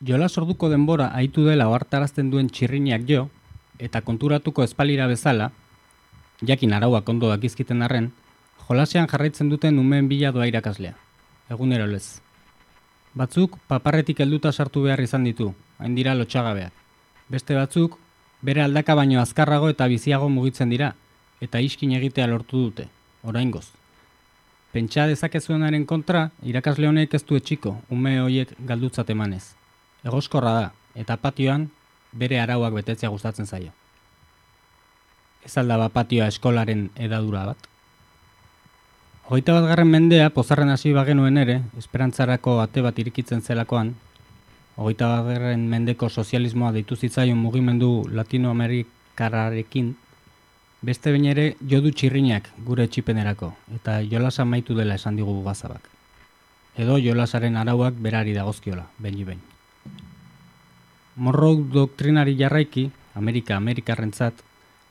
jola sorduko denbora aitu dela ohartarazten duen txirriniak jo, eta konturatuko espalira bezala, jakin arauak ondo dakizkiten arren, jolasean jarraitzen duten umeen bila doa irakaslea. Egunero lez. Batzuk paparretik helduta sartu behar izan ditu, hain dira lotxagabeak. Beste batzuk, bere aldaka baino azkarrago eta biziago mugitzen dira, eta iskin egitea lortu dute, oraingoz. Pentsa dezakezuenaren kontra, irakasle honek ez du etxiko, ume hoiek galdutzat emanez. Egoskorra da, eta patioan, bere arauak betetzea gustatzen zaio. Ez aldaba patioa eskolaren edadura bat. Hogeita bat garren mendea, pozarren hasi bagenuen ere, esperantzarako ate bat irikitzen zelakoan, hogeita bat garren mendeko sozialismoa deitu zitzaion mugimendu latinoamerikararekin, beste bain ere jodu txirrinak gure etxipenerako, eta jolasa maitu dela esan digu gazabak. Edo jolasaren arauak berari dagozkiola, behin behin. Morro doktrinari jarraiki, Amerika Amerikarrentzat,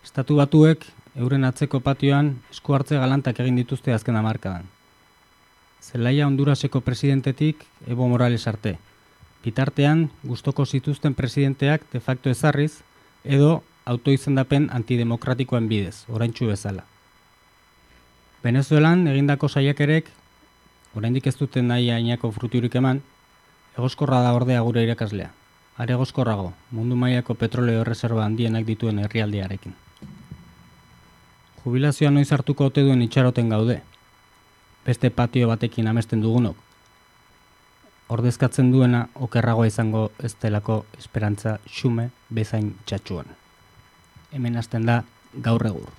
estatu batuek euren atzeko patioan esku hartze galantak egin dituzte azken hamarkadan. Zelaia Honduraseko presidentetik Evo Morales arte. Bitartean, gustoko zituzten presidenteak de facto ezarriz, edo autoizendapen antidemokratikoen bidez, oraintsu bezala. Venezuelan egindako saiakerek, oraindik ez duten nahi ainako fruturik eman, egoskorra da ordea gure irakaslea. Are egoskorrago, mundu mailako petroleo erreserba handienak dituen herrialdearekin. Jubilazioa noiz hartuko ote duen itxaroten gaude. Beste patio batekin amesten dugunok. Ordezkatzen duena okerragoa izango ez delako esperantza xume bezain txatxuan. Hemen hasten da gaur egur.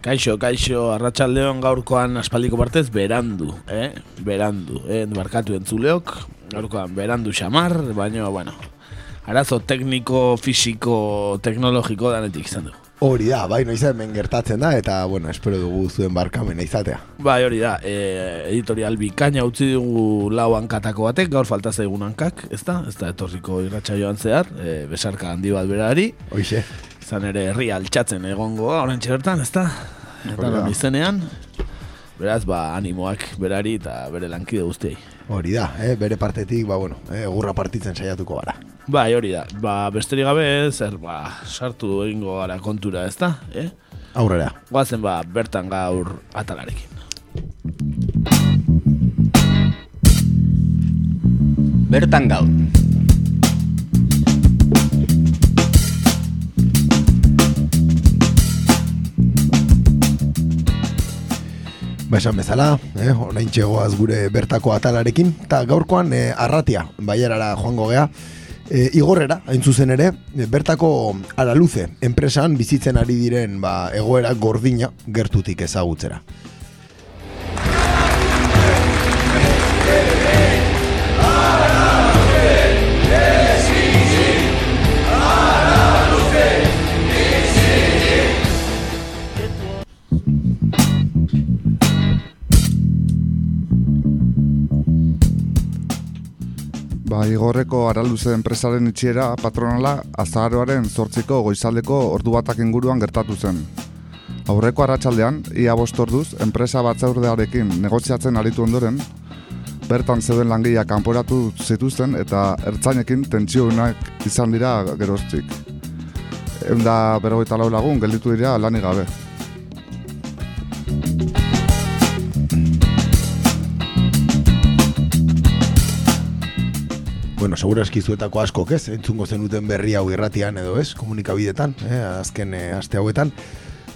Kaixo, kaixo, arratsaldeon gaurkoan aspaldiko partez berandu, eh? Berandu, eh? Barkatu entzuleok, gaurkoan berandu xamar, baina, bueno, arazo tekniko, fisiko, teknologiko danetik izan du. Hori da, bai, noiz hemen gertatzen da, eta, bueno, espero dugu zuen barkamena izatea. Bai, hori da, e, editorial bikaina utzi dugu lau hankatako batek, gaur falta zaigun hankak, ez da? Ez da etorriko irratxa joan zehar, e, besarka handi bat berari, Hoixe. Izan ere herri altxatzen egongo, orain bertan, ez da? Eta non izenean, beraz, ba, animoak berari eta bere lankide guztiei. Hori da, eh, bere partetik, ba, bueno, eh, egurra partitzen saiatuko gara. Bai, hori da. Ba, besterik gabe, zer, ba, sartu egingo gara kontura, ez da? Eh? Aurrera. Goazen, ba, bertan gaur atalarekin. Bertan gaur. Ba, esan bezala, eh, orain txegoaz gure bertako atalarekin, eta gaurkoan eh, arratia, baiarara joango gea, e, igorrera, hain zuzen ere, eh, bertako araluze, enpresan bizitzen ari diren ba, egoera gordina gertutik ezagutzera. Igorreko araluze enpresaren itxiera patronala azaroaren zortziko goizaldeko ordu batak inguruan gertatu zen. Aurreko arratsaldean ia bost orduz, enpresa batzaurdearekin negoziatzen aritu ondoren, bertan zeuden langileak kanporatu zituzten eta ertzainekin tentsioenak izan dira geroztik. Egun da berrogeita lau lagun gelditu dira lanik gabe. Bueno, segura eskizuetako askok ez, entzungo zenuten berri hau irratian edo ez, komunikabidetan, eh, azken eh, aste hauetan.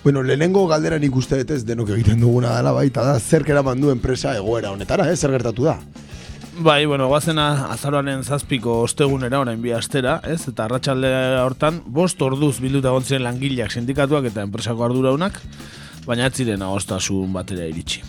Bueno, lehenengo galdera nik uste ez denok egiten duguna dela baita da, zer keraman du enpresa egoera honetara, eh, zer gertatu da? Bai, bueno, goazena azaroaren zazpiko ostegunera orain bi astera, ez? Eta arratsalde hortan, bost orduz bilduta egon ziren langileak sindikatuak eta enpresako arduraunak, baina ez ziren agostasun batera iritsi.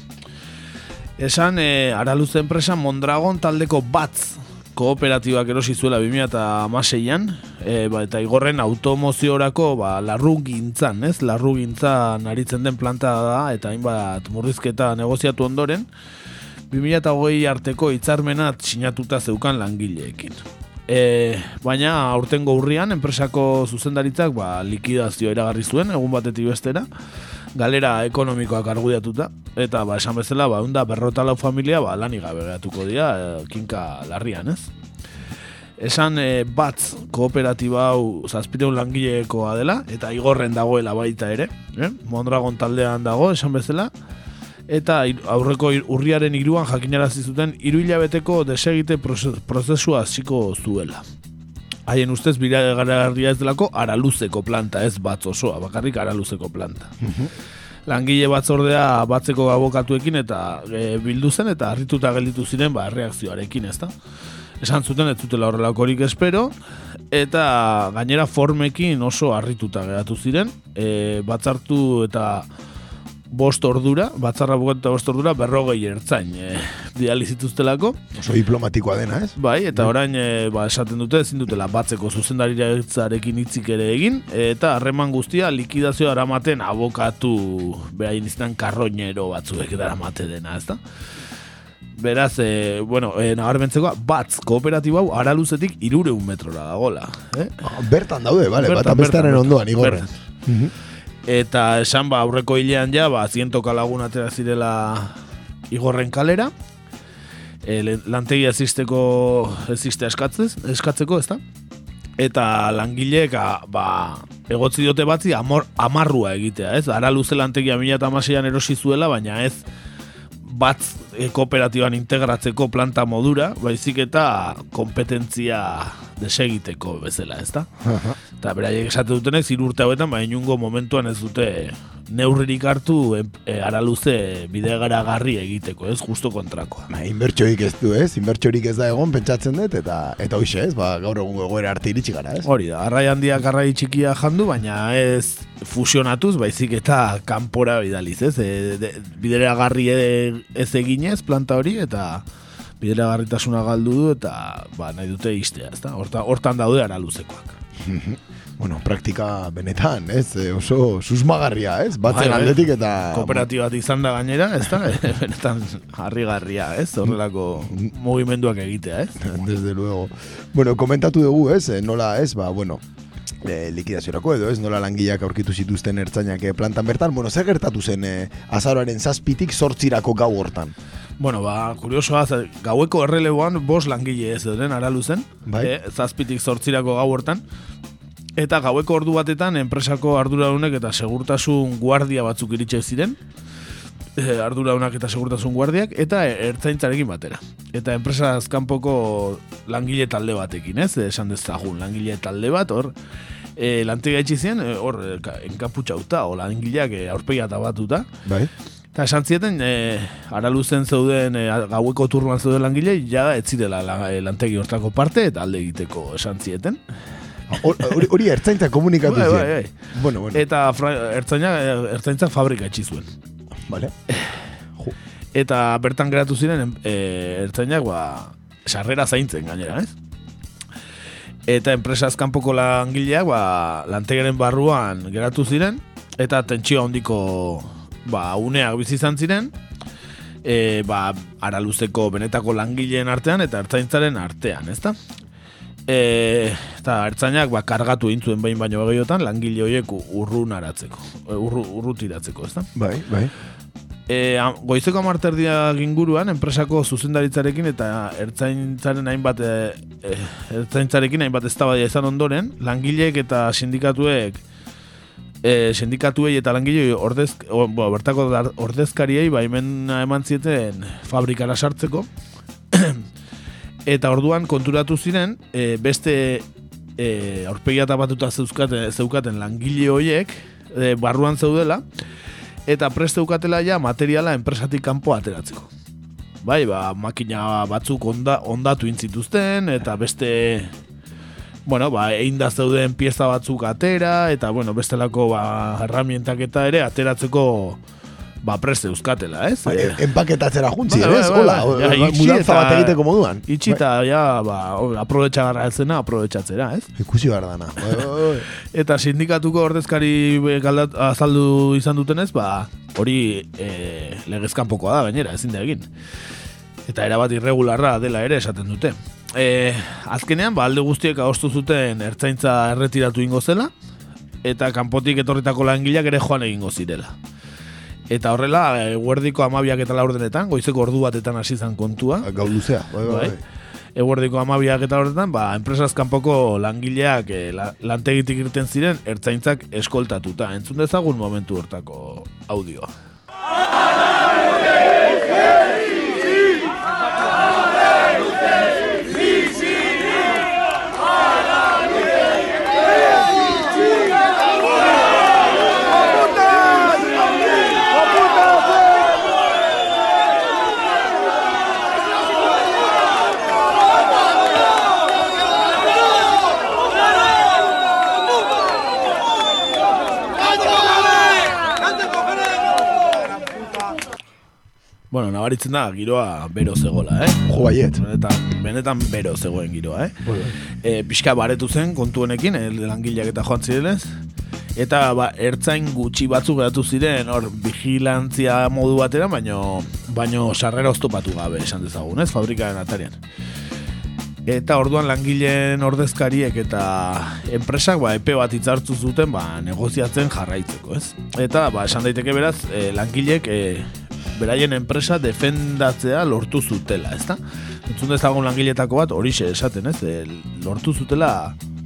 Esan, e, Araluze enpresa Mondragon taldeko batz kooperatibak erosi zuela 2006an, e, ba, eta igorren automoziorako ba, larru gintzan, ez? Larru gintzan aritzen den planta da, eta hainbat murrizketa negoziatu ondoren, 2008 arteko hitzarmenat sinatuta zeukan langileekin. E, baina aurtengo urrian enpresako zuzendaritzak ba, likidazio eragarri zuen egun batetik bestera galera ekonomikoak argudiatuta eta ba, esan bezala ba, unda berrota lau familia ba, lanik gabe geratuko dira e, kinka larrian ez esan e, batz kooperatiba hau zazpireun langilekoa dela eta igorren dagoela baita ere eh? Mondragon taldean dago esan bezala eta aurreko urriaren iruan jakinarazi zuten hiru hilabeteko desegite proze- prozesua hasiko zuela. Haien ustez biragarria ez delako araluzeko planta, ez batz osoa, bakarrik araluzeko planta. Langile batzordea batzeko abokatuekin eta e, bildu zen eta harrituta gelditu ziren ba, reakzioarekin, ezta? Esan zuten ez zutela horrelakorik espero eta gainera formekin oso harrituta geratu ziren, e, batzartu eta bost ordura, batzarra bukatu eta bost ordura, berrogei ertzain e, bidali zituztelako. Oso diplomatikoa dena, ez? Bai, eta orain e, ba, esaten dute ezin dutela batzeko zuzendariaretzarekin hitzik ere egin eta harreman guztia likidazio aramaten abokatu behain izan karroñero batzuek daramate dena, ezta? Beraz, e, bueno, e, nabarmentzeko, batz kooperatiba hau araluzetik irureun metrora dagola. Eh? Bertan daude, bale, Bertan, bata bestearen bertan, ondoan, igorren. bertan. Eta esan ba aurreko hilean ja ba zientoka lagun atera zirela igorren kalera. E, lantegia existeko existe eskatzez, eskatzeko, ezta? Eta langileek a, ba, egotzi diote batzi amor, amarrua egitea, ez? Ara luze lantegia 2016an erosi zuela, baina ez batz e, kooperatiban integratzeko planta modura, baizik eta kompetentzia desegiteko bezala, ezta? Eta beraiek esate dutenez, hiru urte hauetan, baina inungo momentuan ez dute neurririk hartu e, e, araluze bidegaragarri egiteko, ez? Justo kontrakoa. Ba, inbertsiorik ez du, ez? Inbertsiorik ez da egon, pentsatzen dut, eta eta hoxe, ez? Ba, gaur egungo egoera arte iritsi gara, ez? Hori da, arrai handiak arrai txikia jandu, baina ez fusionatuz, baizik eta kanpora bidaliz, ez? E, de, bideragarri e- ez eginez planta hori, eta bideragarritasuna galdu du, eta ba, nahi dute istea, ezta? Horta, hortan daude araluzekoak. bueno, praktika benetan, ez? E, oso susmagarria, ez? Batzen Bai, bai. aldetik eta... Kooperatibat izan da gainera, ez da? Benetan harrigarria, ez? Horrelako mugimenduak egitea, ez? Desde luego. Bueno, komentatu dugu, ez? Eh, Nola, ez? Ba, bueno, e, likidaziorako edo, ez? Nola langileak aurkitu zituzten ertzainak eh, plantan bertan. Bueno, zer gertatu zen e, azaroaren zazpitik sortzirako gau hortan? Bueno, ba, kuriosoa, gaueko erreleboan bos langile ez zeuden araluzen, Bai. e, zazpitik zortzirako gau hortan, eta gaueko ordu batetan enpresako arduradunek eta segurtasun guardia batzuk iritsi ziren, e, arduradunak eta segurtasun guardiak, eta ertzaintzarekin batera. Eta enpresa azkanpoko langile talde batekin, ez? Esan dezagun, langile talde bat, hor, e, lantegia itxi ziren, e, hor, e, ka- enkaputxauta, o langileak e, aurpegia batuta, Bai. Eta esan zieten, e, araluzen zeuden, e, gaueko turban zeuden langile, jada ez zirela la, e, lantegi hortako parte, eta alde egiteko esan zieten. Hor- Hori hori ertzaintza komunikatu Bai, bai, bai. Bueno, bueno. Eta ertzaina, ertzaintza fabrika etxi zuen. Vale. Eta bertan geratu ziren, e, ertzainak, ba, sarrera zaintzen gainera, ez? Eta enpresa azkanpoko langileak, ba, lantegiaren barruan geratu ziren, eta tentsio handiko ba, uneak bizi izan ziren, e, ba, araluzeko benetako langileen artean eta ertzaintzaren artean, ezta? E, eta ertzainak ba, kargatu egin zuen behin baino begiotan langile horiek urrun aratzeko, urru, urrutiratzeko, ezta? Bai, bai. E, goizeko amarterdia ginguruan, enpresako zuzendaritzarekin eta ertzaintzaren hainbat e, e, ertzaintzarekin hainbat eztabaida izan ondoren, langileek eta sindikatuek e, sindikatuei eta langilei ordez, o, bo, bertako ordezkariei baimena eman zieten fabrikara sartzeko. Eta orduan konturatu ziren e, beste e, aurpegia tapatuta zeuzkaten, zeukaten langile hoiek e, barruan zeudela eta preste ukatela ja materiala enpresatik kanpo ateratzeko. Bai, ba, makina batzuk onda, ondatu intzituzten, eta beste, bueno, ba, egin da zeuden pieza batzuk atera, eta, bueno, bestelako, ba, herramientak eta ere ateratzeko ba preste euskatela, ez? Ba, Eh, Empaketatzera juntzi, Bai, bai, ez? Hola, ba, itxi mudanza eta- bat egiteko moduan. Itxi eta, ja, ba, aprobetxagarra ezena, aprobetxatzera, ez? Ikusi behar dana. Bai, bai, bai. Eta sindikatuko ordezkari be- galdat, azaldu izan dutenez, ba, hori e, legezkanpokoa da, gainera, ezin da egin. Eta erabat irregularra dela ere esaten dute. E, azkenean, ba, alde guztiek adostu zuten ertzaintza erretiratu ingo zela, eta kanpotik etorritako langileak ere joan egingo zirela. Eta horrela, eguerdiko amabiak eta laurdenetan, goizeko ordu batetan hasi zan kontua. Gau luzea. Bai, bai, Bai. bai. Eguerdiko amabiak eta horretan, ba, enpresaz kanpoko langileak e, la, lantegitik irten ziren ertzaintzak eskoltatuta. Entzun dezagun momentu hortako audioa. Bueno, nabaritzen da, giroa bero zegoela, eh? Jo baiet. Benetan, benetan bero zegoen giroa, eh? E, pixka baretu zen kontu honekin, eh, langileak eta joan zirenez. Eta ba, ertzain gutxi batzuk geratu ziren, hor, vigilantzia modu batera, baino, baino sarrera oztopatu gabe esan dezagun, ez? Fabrikaren atarian. Eta orduan langileen ordezkariek eta enpresak ba, epe bat hitzartu zuten ba, negoziatzen jarraitzeko, ez? Eta ba, esan daiteke beraz, e, langileek e, beraien enpresa defendatzea lortu zutela, ezta? Entzun dezagun langiletako bat horixe esaten, ez? E, lortu zutela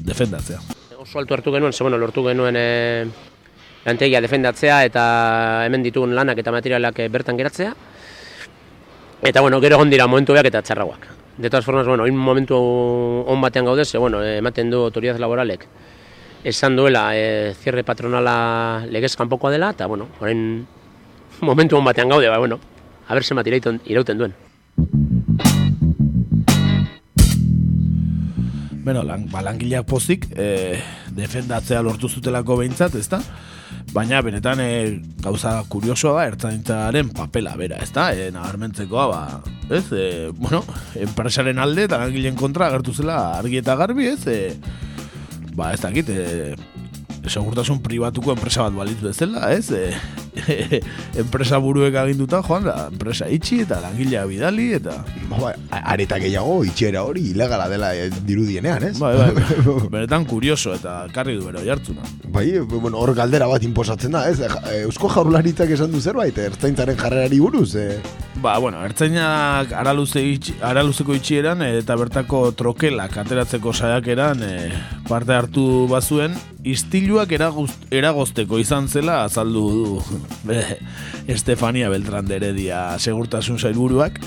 defendatzea. Oso altu hartu genuen, ze bueno, lortu genuen e, lantegia defendatzea eta hemen ditugun lanak eta materialak eh, bertan geratzea. Eta bueno, gero egon dira momentu beak eta txarrauak. De todas formas, bueno, momentu on batean gaude, ze bueno, ematen du autoridad laboralek esan duela e, cierre patronala legez kanpokoa dela, eta bueno, orain momentu on batean gaude, ba, bueno, a ber zenbat irauten, irauten duen. Bueno, lan, ba, langileak pozik e, defendatzea lortu zutelako behintzat, ezta? Baina benetan e, gauza kuriosoa da ertzaintzaren papela bera, ezta? E, nabarmentzekoa, ba, ez? E, bueno, enpresaren alde eta langileen kontra agertu zela argi eta garbi, ez? E, ba, ez dakit, e, segurtasun pribatuko enpresa bat balitu bezala, ez? E, enpresa buruek aginduta joan, da, enpresa itxi eta langilea bidali, eta... Ba, bai, areta gehiago itxera hori ilegala dela eh, dirudienean, ez? Bai, bai, benetan kurioso eta karri du bero jartzuna. Bai, bueno, hor galdera bat inposatzen da, ez? Eusko jaurlaritzak esan du zerbait, ertzaintzaren jarrerari buruz, eh? Ba, bueno, ertzainak araluze itxi, araluzeko itxieran eh, eta bertako trokelak ateratzeko saiakeran eh, parte hartu bazuen, istiluak eragozteko izan zela azaldu du Estefania Beltran de Heredia segurtasun sailburuak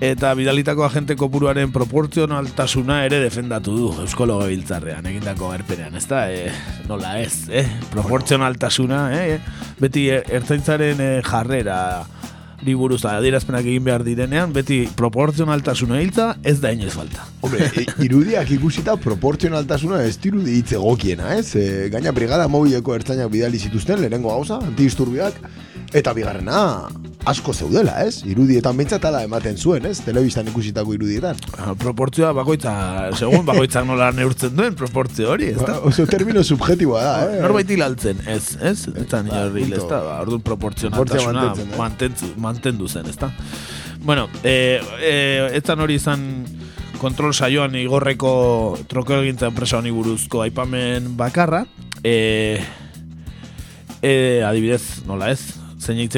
eta bidalitako agente kopuruaren proportzionaltasuna ere defendatu du Eusko Legebiltzarrean egindako erpenean, ezta? E, nola ez, eh? Proportzionaltasuna, eh? Beti eh, ertzaintzaren eh, jarrera buruz adierazpenak egin behar direnean, beti proportzionaltasuna hiltza ez da inoiz falta. Hombre, i- irudiak ikusita proportzionaltasuna ez dirudi hitz egokiena, ez? E, gaina brigada mobileko ertzainak bidali zituzten, lehenengo gauza, antidisturbiak, eta bigarrena asko zeudela, ez? Irudietan behintzat ala ematen zuen, ez? Telebistan ikusitako irudietan. Ah, Proportzioa bakoitza, segun bakoitzak nola neurtzen duen proportzio hori, ez da? Ba, Oso termino subjetiboa da, eh? Norbait hilaltzen, ez, ez? Ez da ez da? Ba, orduan mantentzen, eh? mantentzu, mantendu zen, ez da? Bueno, e, e, ez hori izan kontrol saioan igorreko trokelgintza enpresa honi buruzko aipamen bakarra, e, e, adibidez, nola ez? Zeinek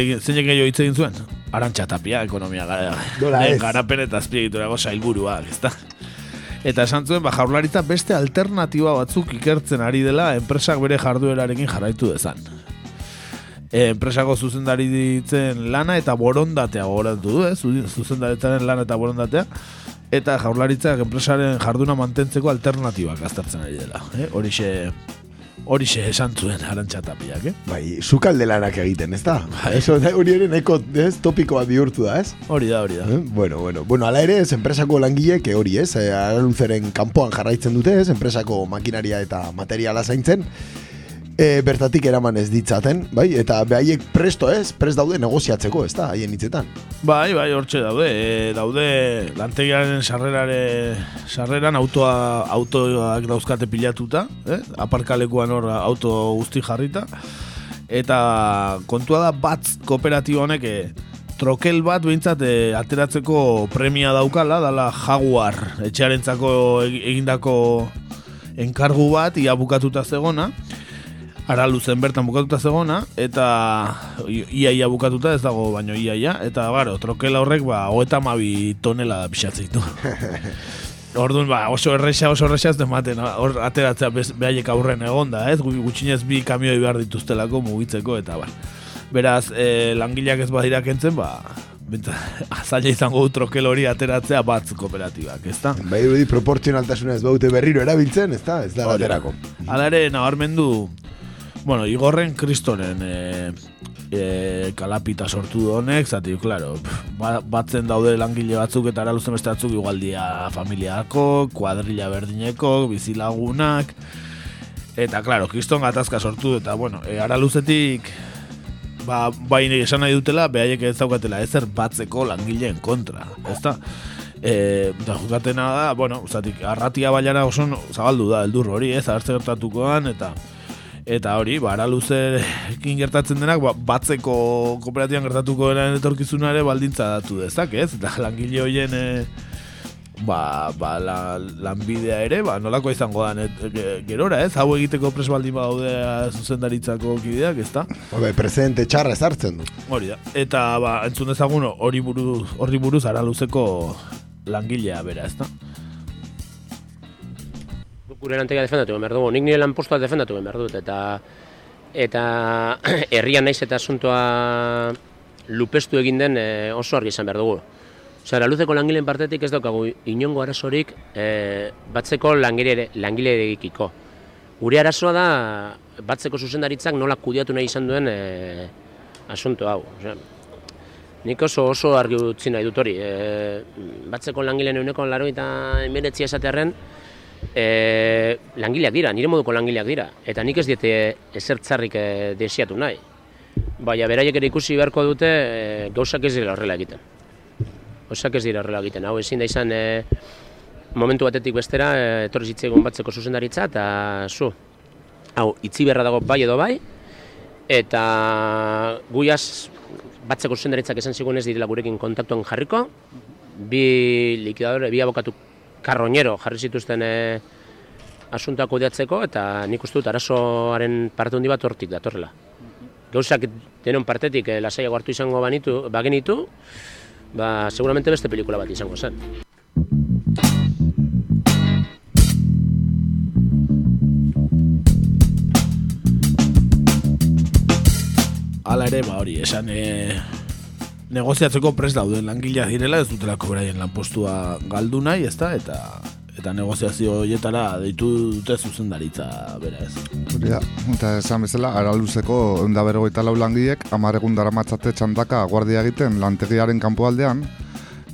gehiago hitz egin zuen? Arantxa tapia, ekonomia gara, Nola ez? garapen eta azpiegiturago sailburuak, ez da? Eta esan zuen, ba, jaurlaritza beste alternatiba batzuk ikertzen ari dela enpresak bere jarduerarekin jarraitu dezan. E, enpresako zuzendari ditzen lana eta borondatea gogoratu du, eh? Zu- zuzendaritzaren lana eta borondatea. Eta jaurlaritzak enpresaren jarduna mantentzeko alternatibak aztertzen ari dela. Eh? Horixe, horixe esan zuen arantxa tapiak, eh? Bai, sukalde lanak egiten, ez da? Eso, da, hori ere nahiko, ez, topikoa bihurtu da, ez? Hori da, hori da. Eh? Bueno, bueno. Bueno, ala ere, ez, enpresako langileek eh, hori, ez? Eh, Araluzeren kanpoan jarraitzen dute, ez? Enpresako makinaria eta materiala zaintzen. E, bertatik eraman ez ditzaten, bai? Eta behaiek presto ez, prest daude negoziatzeko, ez da, haien hitzetan. Bai, bai, hortxe daude. E, daude lantegiaren sarrerare sarreran autoa autoak dauzkate pilatuta, eh? Aparkalekuan hor auto guzti jarrita. Eta kontua da batz kooperatibo honek e, trokel bat behintzat e, ateratzeko premia daukala, dala Jaguar etxearentzako eg- egindako enkargu bat ia bukatuta zegona ara luzen bertan bukatuta zegona eta i- ia bukatuta ez dago baino ia ia eta baro, trokela horrek ba hogeita mabi tonela pixatzen ditu Orduan, ba, oso erresa, oso erresa ez dematen, hor ateratzea behaiek aurren egonda, ez? Gu- Gutxinez bi kamioi behar dituztelako mugitzeko, eta ba. Beraz, e, langileak ez badira kentzen, ba, bentsa, zaila izango du trokel hori ateratzea batz kooperatibak, ezta? Bai, dirudi proportzionaltasuna ez baute berriro erabiltzen, ez da, ez da da. Hala ere, nabarmendu, bueno, igorren kristonen e, e, kalapita sortu du honek, zati, klaro, pf, ba- batzen daude langile batzuk eta ara luzen beste batzuk igualdia familiako, kuadrilla berdineko, bizilagunak, eta, klaro, kriston gatazka sortu eta, bueno, e, ara luzetik, ba, bai esan nahi dutela, behaiek ez daukatela ezer batzeko langileen kontra, ezta? E, da jukatena da, bueno, zatik, arratia bailara oso zabaldu da, eldur hori, ez, abertze gertatukoan, eta eta hori, ba, ara luzekin gertatzen denak, ba, batzeko kooperatiban gertatuko denen etorkizuna ere baldintza datu dezak, ez? Eta langile horien e, ba, ba, la, lanbidea ere, ba, nolako izango da gerora, ez? Hau egiteko pres baldin badaude zuzendaritzako kideak, ez da? Hobe, presente txarra ezartzen du. Hori da. Eta ba, entzun dezagun hori buruz, horri buruz ara luzeko langilea bera, ezta? Gure lantegia defendatu behar dugu. Nik nire lanpostua defendatu behar dut, eta eta herrian naiz eta asuntoa lupestu egin den e, oso argi izan behar dugu. Osea, luzeko langileen partetik ez daukagu inongo arazorik e, batzeko langile langileekiko. Gure arazoa da batzeko zuzendaritzak nola kudiatu nahi izan duen e, asunto hau. Osea, nik oso oso argi utzi nahi dut hori. E, batzeko langileen euneko laro eta emeretzia esatearen, e, langileak dira, nire moduko langileak dira, eta nik ez diete ezertzarrik e, desiatu nahi. Baina beraiek ere ikusi beharko dute e, gauzak ez dira horrela egiten. Gauzak ez dira horrela egiten. Hau ezin da izan e, momentu batetik bestera e, etorri zitzaigun batzeko zuzendaritza eta zu. Hau, itzi beharra dago bai edo bai, eta guiaz batzeko zuzendaritzak esan zigun ez direla gurekin kontaktuan jarriko, bi likidadore, bi abokatu karroñero jarri zituzten e, asuntoak kudeatzeko eta nik uste dut arazoaren parte handi bat hortik datorrela. Gauzak denon partetik e, lasaiago hartu izango banitu, bagenitu, ba, seguramente beste pelikula bat izango zen. Hala ere, ba hori, esan e, negoziatzeko prest dauden langileak direla, ez dutelako beraien lanpostua galdu nahi, ezta? Eta eta negoziazio horietara deitu dute zuzendaritza bera ez. Da, eta esan bezala, araluzeko eunda berrogeita lau langilek, amar egun daramatzate txandaka guardia egiten lantegiaren kanpoaldean,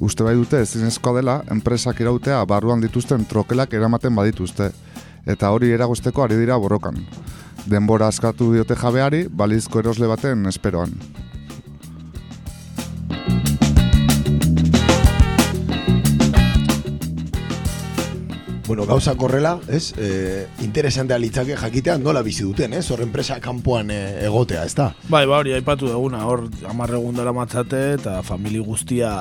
uste bai dute ezinezkoa dela, enpresak irautea barruan dituzten trokelak eramaten badituzte, eta hori eragozteko ari dira borrokan. Denbora askatu diote jabeari, balizko erosle baten esperoan. Bueno, gauza korrela, ez? E, interesantea litzake jakitea nola bizi duten, ez? Hor enpresa kanpoan e, egotea, ez da? Bai, ba hori, aipatu duguna, hor amarregun dara matzate eta famili guztia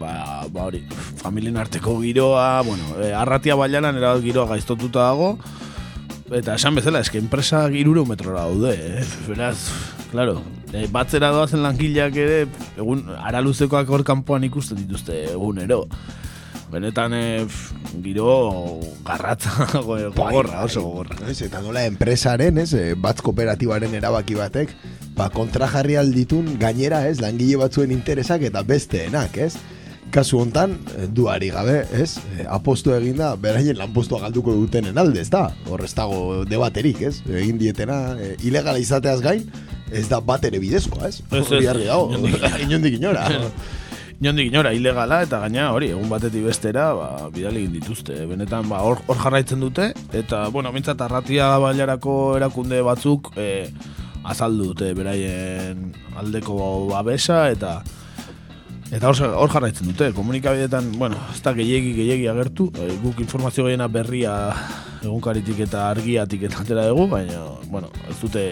ba, ba hori, familien arteko giroa, bueno, e, arratia bailanan era giroa gaiztotuta dago, eta esan bezala, eske enpresa giruro metrora daude, eh? beraz, claro, e, batzera doazen langileak ere, egun, araluzekoak hor kanpoan ikusten dituzte egunero. Benetan, e, pf, giro garratza, go- gogorra, oso gogorra. Ez, eta nola enpresaren, ez, e, batz kooperatibaren erabaki batek, ba, kontrajarri alditun gainera, ez, langile batzuen interesak eta besteenak, ez? Kasu hontan, e, duari gabe, ez, apostu eginda, beraien lanpostua galduko dutenen alde, ez da? Hor ez dago debaterik, ez? Egin dietena, e, ilegala izateaz gain, ez da bat ere bidezkoa, ez? Hori ez, argi dago, inondik inora. Inondik inora, ilegala, eta gaina hori, egun batetik bestera, ba, bidali egin dituzte. Benetan, ba, hor, hor jarraitzen dute, eta, bueno, mintzat, arratia bailarako erakunde batzuk e, azaldu dute beraien aldeko babesa, eta eta hor, hor jarraitzen dute. Komunikabideetan, bueno, ez da gehiegi, gehiegi agertu, e, guk informazio gehiena berria egunkaritik eta argiatik eta dugu, baina, bueno, ez dute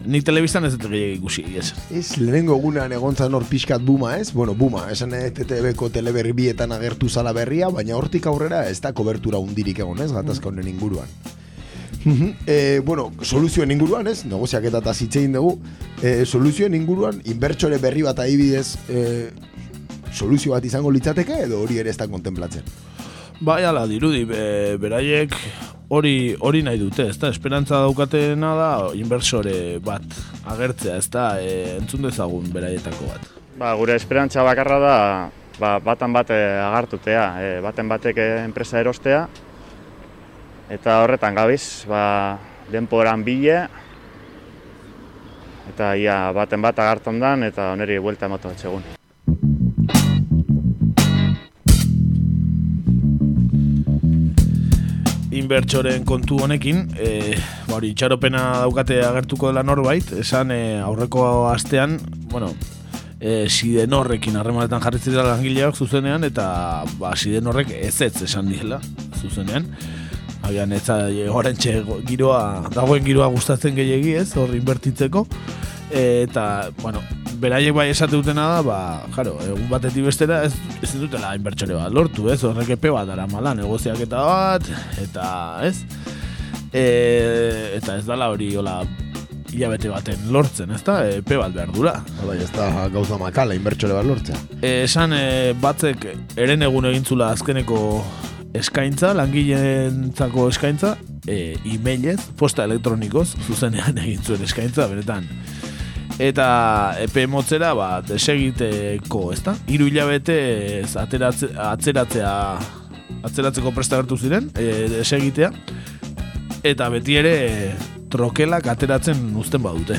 Nik telebistan ez dut gehiagik ikusi, ez. Ez, lehenengo egunean egontzan hor pixkat buma, ez? Bueno, buma, esan TTB-ko teleberri bietan agertu zala berria, baina hortik aurrera ez da kobertura undirik egon, ez? Gatazka honen inguruan. e, bueno, soluzioen inguruan, ez? Negoziak eta zitzein dugu. E, soluzioen inguruan, inbertsore berri bat adibidez, e, soluzio bat izango litzateke edo hori ere ez da kontemplatzen? Bai, ala, dirudi, be, beraiek hori hori nahi dute, ezta? Esperantza daukatena da inversore bat agertzea, ezta? E, entzun dezagun beraietako bat. Ba, gure esperantza bakarra da ba, batan bat agartutea, e, baten batek enpresa erostea eta horretan gabiz, ba, denporan bile eta ia baten bat agartan dan eta oneri buelta emotu atxegun. Inbertsoren kontu honekin, e, hori, itxaropena daukate agertuko dela norbait, esan e, aurreko astean, bueno, e, siden horrekin harremanetan jarri zira langileak zuzenean, eta ba, siden horrek ez ez esan diela zuzenean. Habian ez horrentxe giroa, dagoen giroa gustatzen gehiagi ez, hor inbertitzeko. eta, bueno, beraiek bai esate dutena da, ba, jaro, egun batetik bestera ez, ez dutela inbertsore bat lortu, ez, horrek epe bat dara mala, negoziak eta bat, eta, ez, e, eta ez dala hori, hola, hilabete baten lortzen, ez da, epe bat behar dura. Bai, ez da gauza makala, inbertsore bat lortzen. E, esan, e, batzek eren egun egintzula azkeneko eskaintza, langileentzako eskaintza, e, e-mailez, posta elektronikoz, zuzenean egin zuen eskaintza, beretan, eta epe motzera ba, desegiteko, ez da? Iru hilabete atzeratzea atzeratzeko presta gertu ziren, e, desegitea, eta beti ere trokelak ateratzen uzten badute.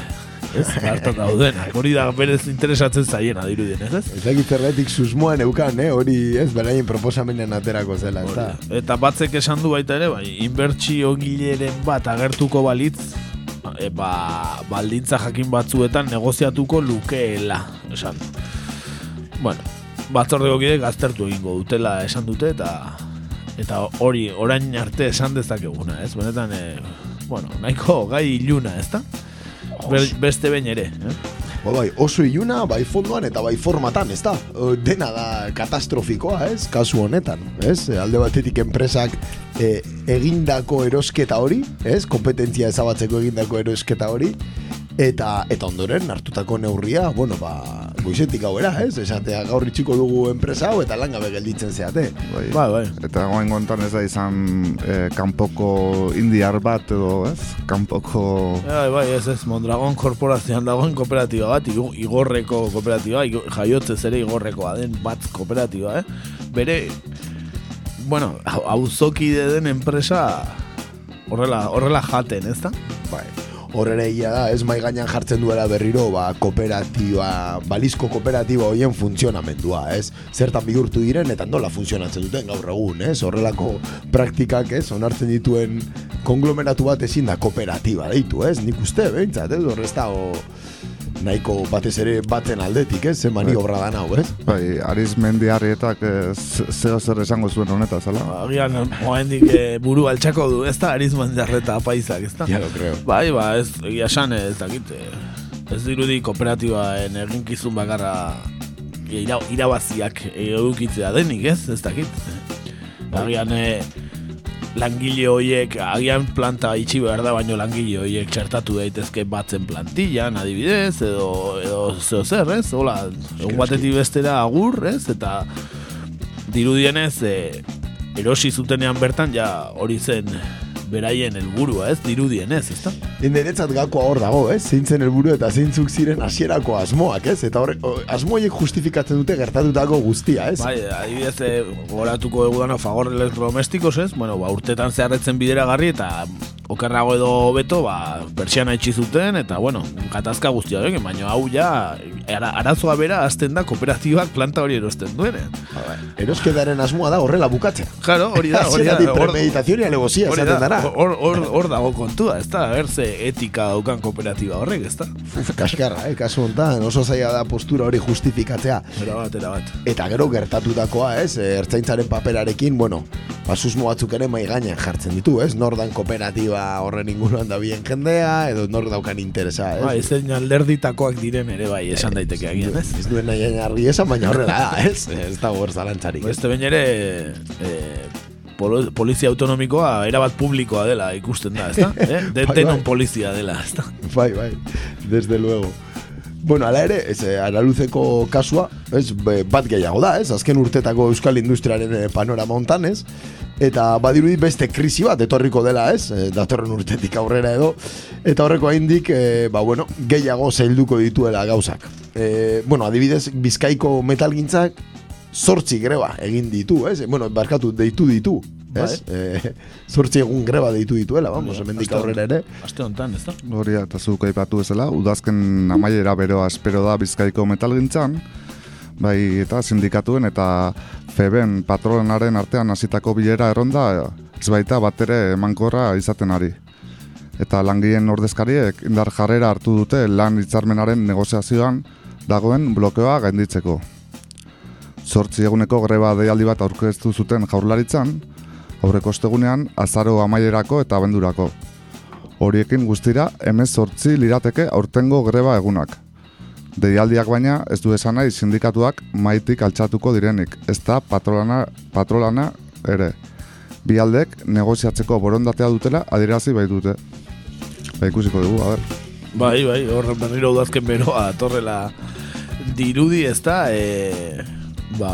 Ez, hartan dauden, hori da berez interesatzen zaiena dirudien, ez ez? Ez dakit zerretik susmoan eukan, eh? hori ez, beraien proposamenen aterako zela, ez da? Eta batzek esan du baita ere, bai, inbertsio gileren bat agertuko balitz, e, ba, baldintza jakin batzuetan negoziatuko lukeela, esan. Bueno, batzordeko gide gaztertu egingo dutela esan dute eta eta hori orain arte esan dezakeguna, ez? Benetan, e, bueno, nahiko gai iluna, ez da? beste behin ere, eh? Ba, bai, oso iluna, bai fondoan eta bai formatan, ez da? Dena da katastrofikoa, ez? Kasu honetan, ez? Alde batetik enpresak e, egindako erosketa hori, ez? Kompetentzia ezabatzeko egindako erosketa hori, eta eta ondoren hartutako neurria, bueno, ba, goizetik gauera, ez? Esatea gaur itxiko dugu enpresa hau eta langabe gelditzen zeate. Bai, bai. bai. Eta goen gontan ez da izan eh, kanpoko indiar bat edo, ez? Kanpoko... Bai, bai, ez ez, Mondragon korporazioan dagoen kooperatiba bat, igorreko kooperatiba, jaiotze zere igorrekoa den bat kooperatiba, eh? Bere, bueno, auzoki den enpresa horrela, horrela jaten, ez da? Bai horrere da, ez mai gainan jartzen duela berriro, ba, kooperatiba, balizko kooperatiba hoien funtzionamendua, ez? Zertan bihurtu diren, eta nola funtzionatzen duten gaur egun, ez? Horrelako praktikak, ez? Onartzen dituen konglomeratu bat ezin da kooperatiba deitu, ez? Nik uste, behintzat, ez? Horrez da, nahiko batez ere batzen aldetik, ez? Zer maniobra da hau, ez? Bai, Ariz Mendiarrietak zeo zer esango zuen honeta, zela? Agian, moendik eh, buru altxako du, ez da Ariz Mendiarreta apaisak, ez da? Ja, creo. Bai, ba, ez, egia san, ez dakit, eh, ez dirudi kooperatibaen eginkizun bakarra ira, irabaziak edukitzea denik, ez? Ez dakit. Agian, eh, langile horiek agian planta itxi behar da baino langile horiek txertatu daitezke batzen plantillan adibidez edo edo zeo zer ez? Hola egun batetik bestera agur ez? Eta dirudienez e, erosi zutenean bertan ja hori zen beraien helburua, ez? Dirudien, ez, ezta? Inderetzat gakoa hor dago, ez? Zeintzen helburu eta zeintzuk ziren hasierako asmoak, ez? Eta hor, asmoiek justifikatzen dute gertatutako guztia, ez? Bai, adibidez, e, goratuko egudano fagor elektrodomestikos, ez? Bueno, ba, urtetan zeharretzen bidera garri eta okerrago edo beto, ba, persiana itxi zuten, eta, bueno, katazka guztia horrekin, baina hau ja, ara, arazoa bera, azten da kooperatibak planta hori erosten duenen. Eroskedaren asmoa da horrela bukatzea. Claro, hori da, hori da. Premeditazioa negozia hori esaten da, dara. Hor, hor, hor dago kontua, ez da, berze etika daukan kooperatiba horrek, ez da. Kaskarra, eh, kasu honetan, oso zaila da postura hori justifikatzea. Era bat, era bat. Eta gero gertatutakoa, ez, eh, ertzaintzaren paperarekin, bueno, basusmo batzuk ere mai gainean jartzen ditu, ez, nor dan kooperatiba horren inguruan da bien jendea, edo nor daukan interesa, ez. Ba, ezen alderditakoak diren ere bai, esan daiteke agian, ez? Ez duen nahi argi esan, baina horrela da, ez, ez da hor zalantzarik. ez. Beste behin ere, eh, polizia autonomikoa erabat publikoa dela ikusten da, ezta? Eh? De, Bai, denon bai. polizia dela, ezta? Bai, bai, desde luego. Bueno, ala ere, ez, eh, araluzeko kasua, ez, bat gehiago da, ez, azken urtetako euskal industriaren eh, panorama hontan, ez, eta badirudi beste krisi bat etorriko dela, ez, eh, datorren urtetik aurrera edo, eta horreko haindik, eh, ba, bueno, gehiago zailduko dituela gauzak. Eh, bueno, adibidez, bizkaiko metalgintzak sortzi greba egin ditu, ez, bueno, barkatu, deitu ditu, ez, eh, sortzi egun greba deitu dituela, vamos, hemendik aurrera ere. Aste honetan, ezta? Hori eta zuk aipatu bezala, udazken amaiera beroa espero da bizkaiko metalgintzan, bai eta sindikatuen eta feben patronaren artean hasitako bilera erronda ez baita bat ere emankorra izaten ari. Eta langileen ordezkariek indar jarrera hartu dute lan hitzarmenaren negoziazioan dagoen blokeoa gainditzeko. Zortzi eguneko greba deialdi bat aurkeztu zuten jaurlaritzan, aurreko ostegunean azaro amaierako eta abendurako. Horiekin guztira, emez sortzi lirateke aurtengo greba egunak. Deialdiak baina ez du esan nahi sindikatuak maitik altxatuko direnik, ez da patrolana, patrolana ere. Bi aldek negoziatzeko borondatea dutela adierazi baitute. Ba, ikusiko dugu, a ber. Bai, bai, hor berriro udazken beroa torrela dirudi ez da, e, ba,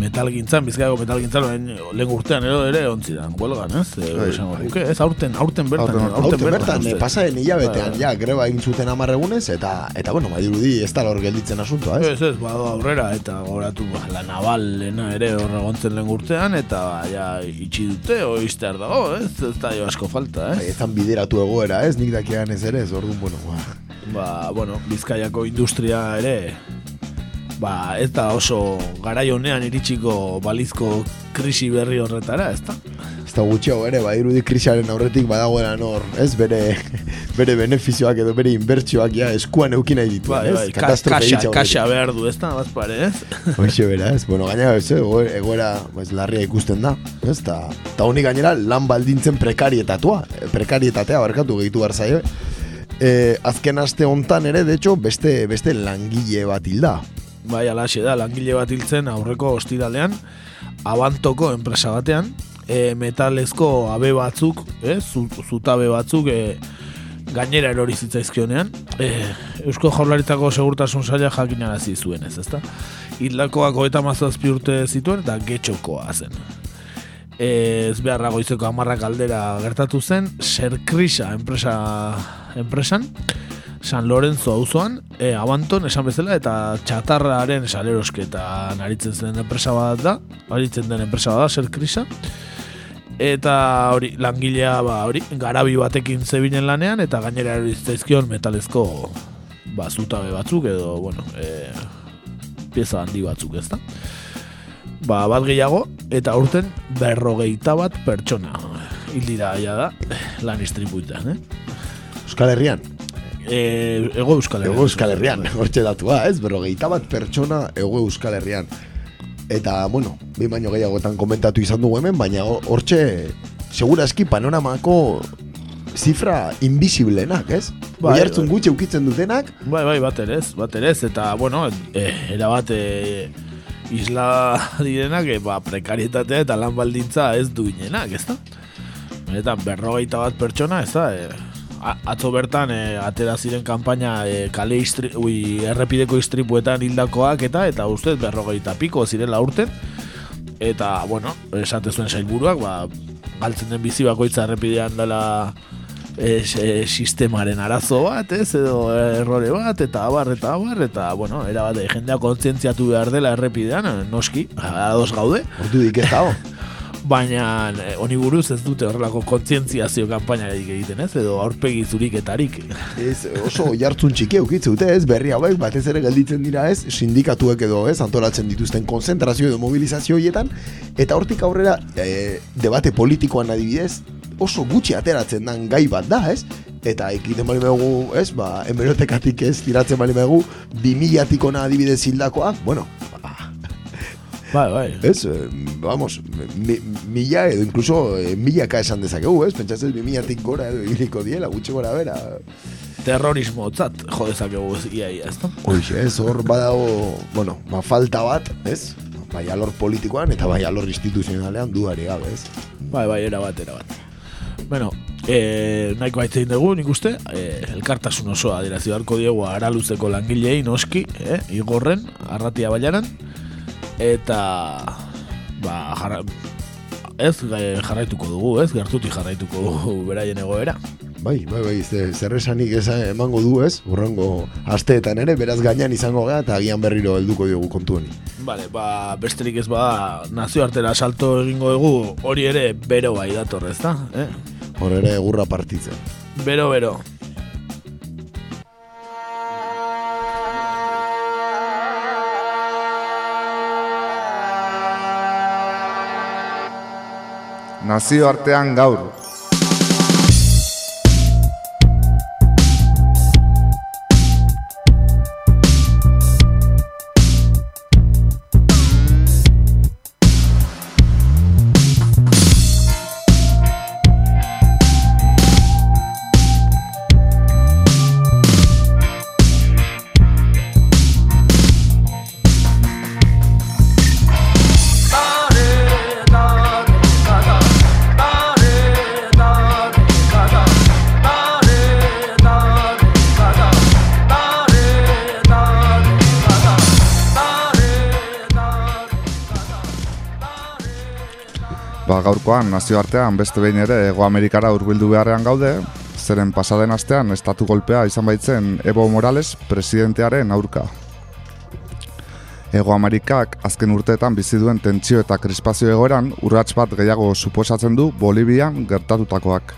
metalgintzan, bizkaiko metalgintzan, lehen, urtean ero ere ontzidan, huelgan, ez? E, Bai, esango bai. nuke, ez, aurten, aurten bertan, Aurten, aurten, bertan, uste. eh, pasaren hilabetean, Bai, ja, greba egin zuten hamar egunez, eta, eta bueno, badirudi ez da hor gelditzen asuntoa, ez? Ez, ez, bado aurrera, eta goratu ba, la navalena ere hor egontzen lehen urtean, eta ba, ja, itxi dute, oiztear dago, ez? Ez da jo asko falta, ez? Bai, ezan bideratu egoera, ez? Nik dakian ez ere, ez orduan, bueno, ba. Ba, bueno, Bizkaiako industria ere ba, ez da oso garai honean iritsiko balizko krisi berri horretara, ez da? Ez da gutxiago ere, badirudi krisiaren aurretik badagoela nor, ez? Bere, bere benefizioak edo bere inbertsioak ja eskuan eukin nahi dituen, Bai, ez? bai, ka- Katastrofe kaxa, kaxa behar du, ez da, bazpare, ez? Hoxe bera, ez? Bueno, gainera, ez, eh, egoera, pues, larria ikusten da, ez? Ta, ta honi gainera lan baldintzen prekarietatua, eh, prekarietatea barkatu gehitu behar zaio. Eh, azken aste hontan ere, de hecho, beste, beste langile bat hilda. Bai, alaxe da, langile bat hiltzen aurreko ostiralean, abantoko enpresa batean, e, metalezko abe batzuk, eh, zu- zutabe batzuk, e, gainera erori zitzaizkionean, e, Eusko Jaurlaritzako segurtasun saila jakinarazi zuen ez, ezta? Hildakoak hogeita mazazpi urte zituen eta getxokoa zen. E, ez beharra goizeko amarrak aldera gertatu zen, Serkrisa enpresa, enpresan, San Lorenzo auzoan, e, Abanton esan bezala eta txatarraren salerosketan aritzen zen enpresa bat da, aritzen den enpresa bat da, Serkrisa. Eta hori, langilea ba, hori, garabi batekin zebinen lanean eta gainera eriztaizkion metalezko ba, zutabe batzuk edo, bueno, e, pieza handi batzuk ez da. Ba, bat gehiago, eta urten berrogeita bat pertsona hil dira ja da lan istripuetan, eh? Euskal Herrian. E, ego Euskal Herrian. Ego Euskal Herrian, hortxe datua, ez? Berrogeita bat pertsona ego Euskal Herrian. Eta, bueno, bi baino gehiagotan komentatu izan dugu hemen, baina hor- hortxe, seguraski panoramako zifra invisiblenak, ez? Bai, Bai, hartzun bai. gutxe ukitzen dutenak, Bai, bai, bat ere ez, bat ere ez, eta, bueno, e, erabat e, isla direnak, e, ba, prekarietatea eta lan baldintza ez duinenak, ez da? Benetan, berrogeita bat pertsona, ez da? E, atzo bertan, e, atera ziren kanpaina e, kale istri, ui, errepideko istripuetan hildakoak eta, eta ustez berrogeita piko zirela urten, eta, bueno, esate zuen sailburuak, ba, galtzen den bizi bakoitza errepidean dela e, e, sistemaren arazo bat, ez, edo errore bat, eta abar, eta abar, eta, bueno, era bat, jendea kontzientziatu behar dela errepidean, noski, ados gaude. ordu dik ez dago. baina eh, honi buruz ez dute horrelako kontzientziazio kanpainarik egiten ez, edo aurpegi zuriketarik. Ez, oso jartzun txiki eukitze dute ez, berri hauek batez ere gelditzen dira ez, sindikatuek edo ez, antolatzen dituzten konzentrazio edo mobilizazio horietan, eta hortik aurrera e, debate politikoan adibidez, oso gutxi ateratzen dan gai bat da ez, eta ekiten bali megu, ez, ba, emerotekatik ez, tiratzen bali megu, bi milatikona adibidez hildakoa, bueno, Bai, bai. Ez, eh, vamos, mi, mila edo incluso eh, milaka esan dezakegu, ez? Pentsatzen bi milatik gora edo ibiliko diela, gutxi gora bera. Terrorismo tzat, jo dezakegu ez, ia, ia, ez da? Hoxe, ez, hor badago, bueno, ma falta bat, ez? Bai alor politikoan eta bai alor instituzionalean duari gabe, ez? Bai, bai, era bat, era bat. Bueno, e, nahiko haitzein dugu, nik uste, e, elkartasun osoa adirazio harko diegu araluzeko langilei noski, eh, igorren, arratia baiaran, eta ba, jarra, ez e, jarraituko dugu, ez, gertuti jarraituko dugu beraien egoera. Bai, bai, bai, zer, esanik eza emango du, ez, urrango asteetan ere, beraz gainean izango gara eta agian berriro helduko diogu kontu honi. Vale, ba, besterik ez ba, nazioartera salto egingo dugu, hori ere bero bai dator, ez da? Eh? Hor ere egurra partitzen. Bero, bero. Nazioartean gaur. Gaurkoan nazioartean beste behin ere Ego Amerikara hurbildu beharrean gaude, zeren pasaden astean estatu golpea izan baitzen Evo Morales presidentearen aurka. Ego Amerikak azken urteetan bizi duen tentsio eta krispazio egoeran urrats bat gehiago suposatzen du Bolivian gertatutakoak.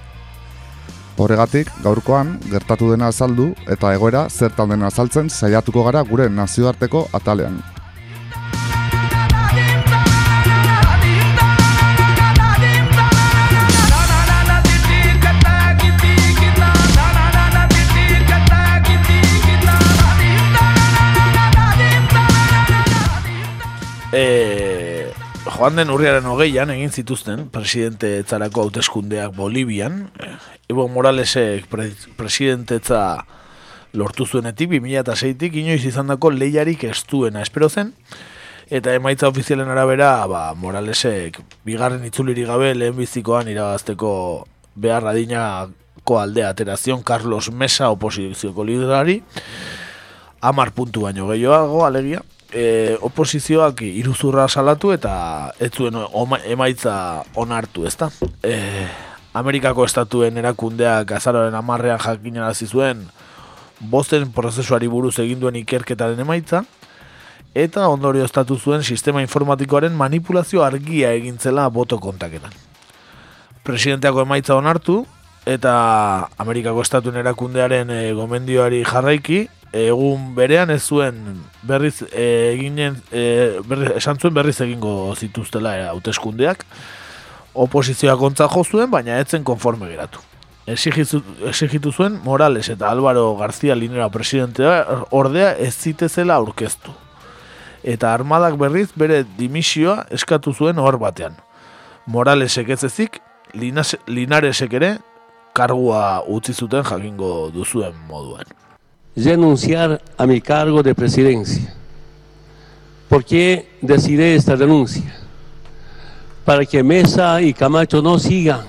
Horregatik, gaurkoan gertatu dena azaldu eta egoera zertan dena azaltzen saiatuko gara gure nazioarteko atalean. E, joan den urriaren hogeian egin zituzten presidente etzarako hauteskundeak Bolivian. Evo Moralesek pre, presidentetza lortu zuenetik, 2006-tik inoiz izandako lehiarik ez duena espero zen. Eta emaitza ofizialen arabera, ba, Moralesek bigarren itzulirik gabe lehen bizikoan irabazteko behar adinako aldea aterazion Carlos Mesa oposizioko liderari. Amar puntu baino gehiago, alegia e, oposizioak iruzurra salatu eta ez zuen emaitza onartu, ezta? E, Amerikako estatuen erakundeak azaroren amarrean jakinarazi zuen bosten prozesuari buruz egin duen ikerketaren emaitza eta ondorio estatu zuen sistema informatikoaren manipulazio argia egintzela boto kontaketan. Presidenteako emaitza onartu eta Amerikako estatuen erakundearen e, gomendioari jarraiki egun berean ez zuen berriz eginen e, berriz, esan zuen berriz egingo zituztela e, hauteskundeak. Oposizioa kontza jo zuen baina etzen konforme geratu. Exigitu zuen Morales eta Álvaro García Linera presidentea ordea ez zitezela aurkeztu. Eta armadak berriz bere dimisioa eskatu zuen hor batean. Moralesek ez ezik Linaresek ere kargua utzi zuten jakingo duzuen moduan renunciar a mi cargo de presidencia. ¿Por qué decidí esta renuncia? Para que Mesa y Camacho no sigan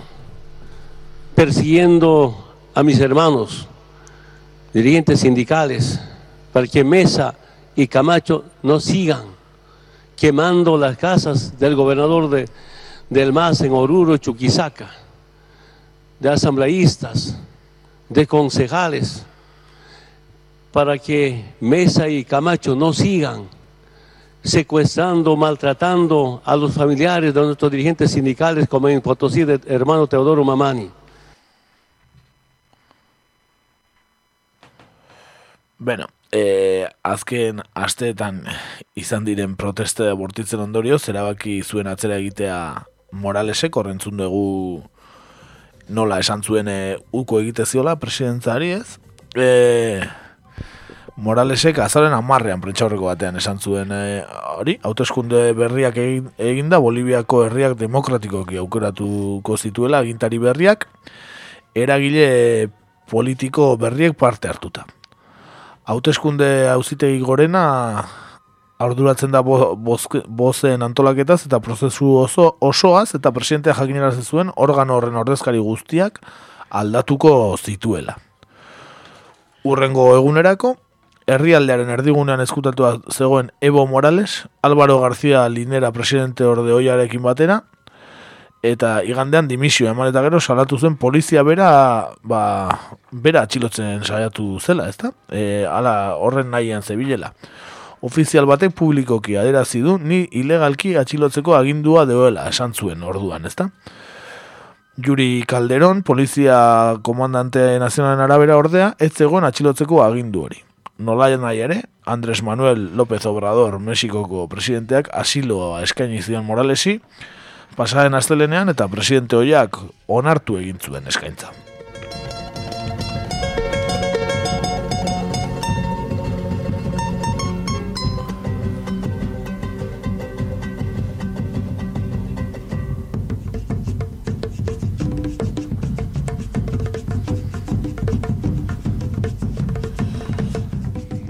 persiguiendo a mis hermanos, dirigentes sindicales, para que Mesa y Camacho no sigan quemando las casas del gobernador de, del MAS en Oruro, Chuquisaca, de asambleístas, de concejales, para que Mesa y Camacho no sigan secuestrando, maltratando a los familiares de nuestros dirigentes sindicales, como en Potosí, del hermano Teodoro Mamani. Bueno, e, azken asteetan izan diren proteste bortitzen ondorio, zerabaki zuen atzera egitea Moralesek, horrentzun dugu nola esan zuen e, uko egite ziola presidentzari ez. E, Moralesek azaren amarrean prentxaurreko batean esan zuen e, hori, hauteskunde berriak egin, eginda Boliviako herriak demokratikoki aukeratuko zituela agintari berriak, eragile politiko berriek parte hartuta. Hauteskunde auzitegi gorena arduratzen da bo, bozen antolaketaz eta prozesu oso osoaz eta presidentea jakinera zuen organo horren ordezkari guztiak aldatuko zituela. Urrengo egunerako, herrialdearen erdigunean eskutatua zegoen Evo Morales, Álvaro García Linera presidente orde oiarekin batera, eta igandean dimisio eman eta gero salatu zen polizia bera, ba, bera atxilotzen saiatu zela, ezta? E, ala horren nahian zebilela ofizial batek publikoki aderazi du ni ilegalki atxilotzeko agindua deoela esan zuen orduan, ezta? Juri Calderón, polizia komandante nazionalen arabera ordea, ez zegoen atxilotzeko agindu hori. Nolaia nahi ere, Andres Manuel López Obrador, Mexikoko presidenteak asiloa eskaini zion Moralesi, pasaren astelenean eta presidente hoiak onartu egin zuen eskaintza.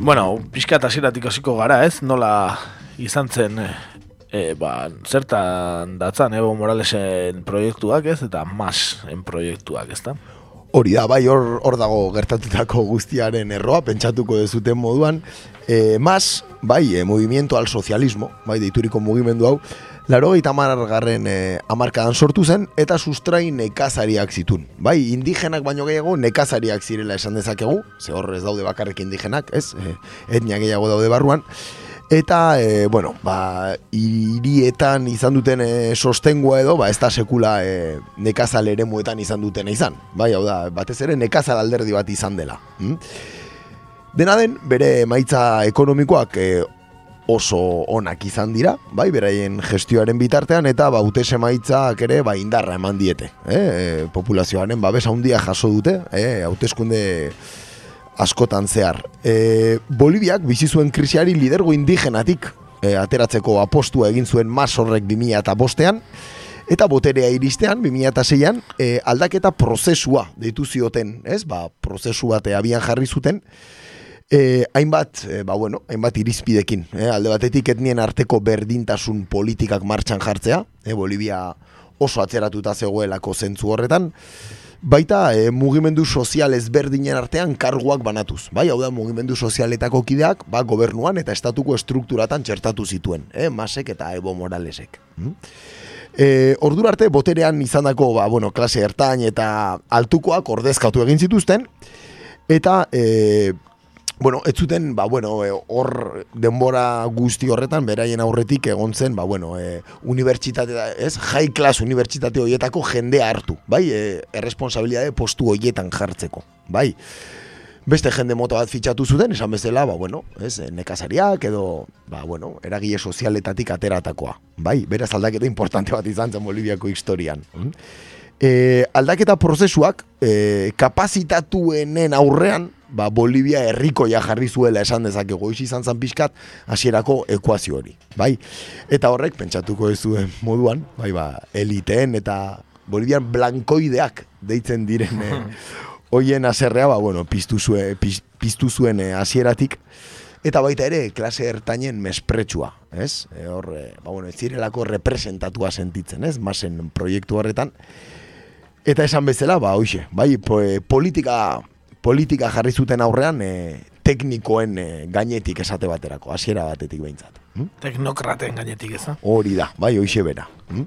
Bueno, pixka eta ziratik hasiko gara ez, nola izan zen e, ba, zertan datzan Evo Moralesen proiektuak ez, eta masen proiektuak ez da. Hori da, bai, hor, hor dago gertatutako guztiaren erroa, pentsatuko dezuten moduan. E, mas, bai, e, movimiento al socialismo, bai, deituriko mugimendu hau, Laro gaita garren e, amarkadan sortu zen, eta sustrai nekazariak zitun. Bai, indigenak baino gehiago nekazariak zirela esan dezakegu, ze hor ez daude bakarrik indigenak, ez? E, etnia gehiago daude barruan. Eta, e, bueno, ba, irietan izan duten e, sostengua edo, ba, ez da sekula e, nekazal ere muetan izan duten izan. Bai, hau da, batez ere nekazal alderdi bat izan dela. Hm? Dena den, bere maitza ekonomikoak e, oso onak izan dira, bai, beraien gestioaren bitartean, eta ba, maitzak ere, ba, indarra eman diete. Eh? E, populazioaren babes handia jaso dute, eh? hauteskunde askotan zehar. E, Boliviak bizi zuen krisiari lidergo indigenatik e, ateratzeko apostua egin zuen mas horrek 2000 eta bostean, eta boterea iristean, 2006an, e, aldaketa prozesua deitu zioten, ez? Ba, prozesu bate abian jarri zuten, E, hainbat, e, ba bueno, hainbat irizpidekin, e, alde batetik etnien arteko berdintasun politikak martxan jartzea, e, Bolivia oso atzeratuta zegoelako zentzu horretan, baita e, mugimendu sozial ezberdinen artean karguak banatuz. Bai, hau da, mugimendu sozialetako kideak, ba, gobernuan eta estatuko estrukturatan txertatu zituen, e, Masek eta Evo Moralesek. Hmm? E, ordura arte, boterean izandako, ba, bueno, klase ertain eta altukoak ordezkatu egin zituzten, eta e, bueno, ez zuten, ba, bueno, eh, hor denbora guzti horretan, beraien aurretik egon zen, ba, bueno, e, unibertsitate, ez, high class unibertsitate horietako jende hartu, bai, e, erresponsabilitate postu horietan jartzeko, bai. Beste jende mota bat fitxatu zuten, esan bezala, ba, bueno, ez, nekazariak edo, ba, bueno, eragile sozialetatik ateratakoa, bai, beraz aldaketa importante bat izan zen Boliviako historian. E, aldaketa prozesuak e, kapazitatuenen aurrean, ba, Bolivia herrikoia jarri zuela esan dezake goiz izan zan pixkat hasierako ekuazio hori, bai? Eta horrek pentsatuko ez zuen moduan, bai ba, eliteen eta Bolivian blankoideak deitzen diren eh, hoien aserrea, ba, bueno, piztu, zuen, piztu zuen eh, hasieratik eta baita ere klase ertainen mespretsua, ez? E, hor, e, ba, bueno, ez zirelako representatua sentitzen, ez? Masen proiektu horretan. Eta esan bezala, ba, hoxe, bai, politika politika jarri zuten aurrean e, teknikoen e, gainetik esate baterako, hasiera batetik behintzat. Hm? Teknokraten gainetik eza? Hori da, bai, hoxe bera. Hm?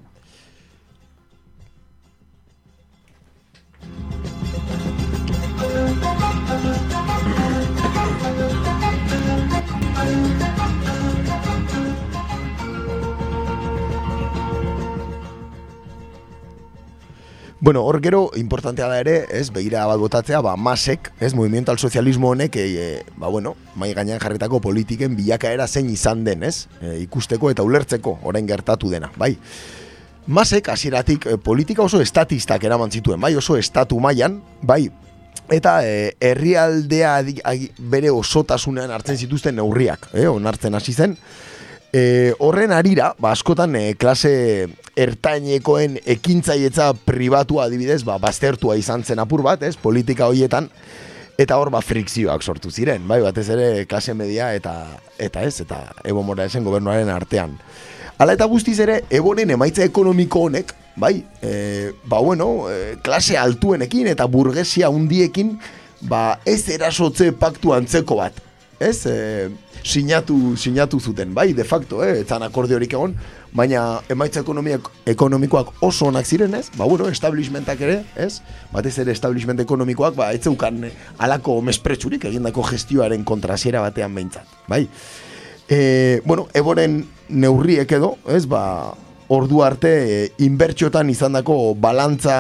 Bueno, hor gero, importantea da ere, ez, begira bat botatzea, ba, masek, ez, movimiento al socialismo honek, e, ba, bueno, mai gainean jarritako politiken bilakaera zein izan den, ez, e, ikusteko eta ulertzeko, orain gertatu dena, bai. Masek, hasieratik politika oso estatistak eraman zituen, bai, oso estatu mailan, bai, eta e, herrialdea bere osotasunean hartzen zituzten neurriak, eh, onartzen hasi zen, E, horren arira, ba, askotan e, klase ertainekoen ekintzaietza pribatua adibidez, ba, baztertua izan zen apur bat, ez, politika hoietan, eta hor ba frikzioak sortu ziren, bai, batez ere klase media eta eta ez, eta Evo Moralesen gobernuaren artean. Hala eta guztiz ere, Eboren emaitza ekonomiko honek, bai, e, ba bueno, e, klase altuenekin eta burgesia hundiekin, ba ez erasotze paktu antzeko bat, ez, e, sinatu, sinatu zuten, bai, de facto, eh, etzan akordiorik egon, baina emaitza ekonomiak, ekonomikoak oso onak ziren, ez? Ba, bueno, establishmentak ere, ez? Batez ere establishment ekonomikoak, ba, ez zeukan alako mespretsurik egindako gestioaren kontrasiera batean behintzat, bai? E, bueno, eboren neurriek edo, ez, ba, ordu arte e, inbertxotan izandako balantza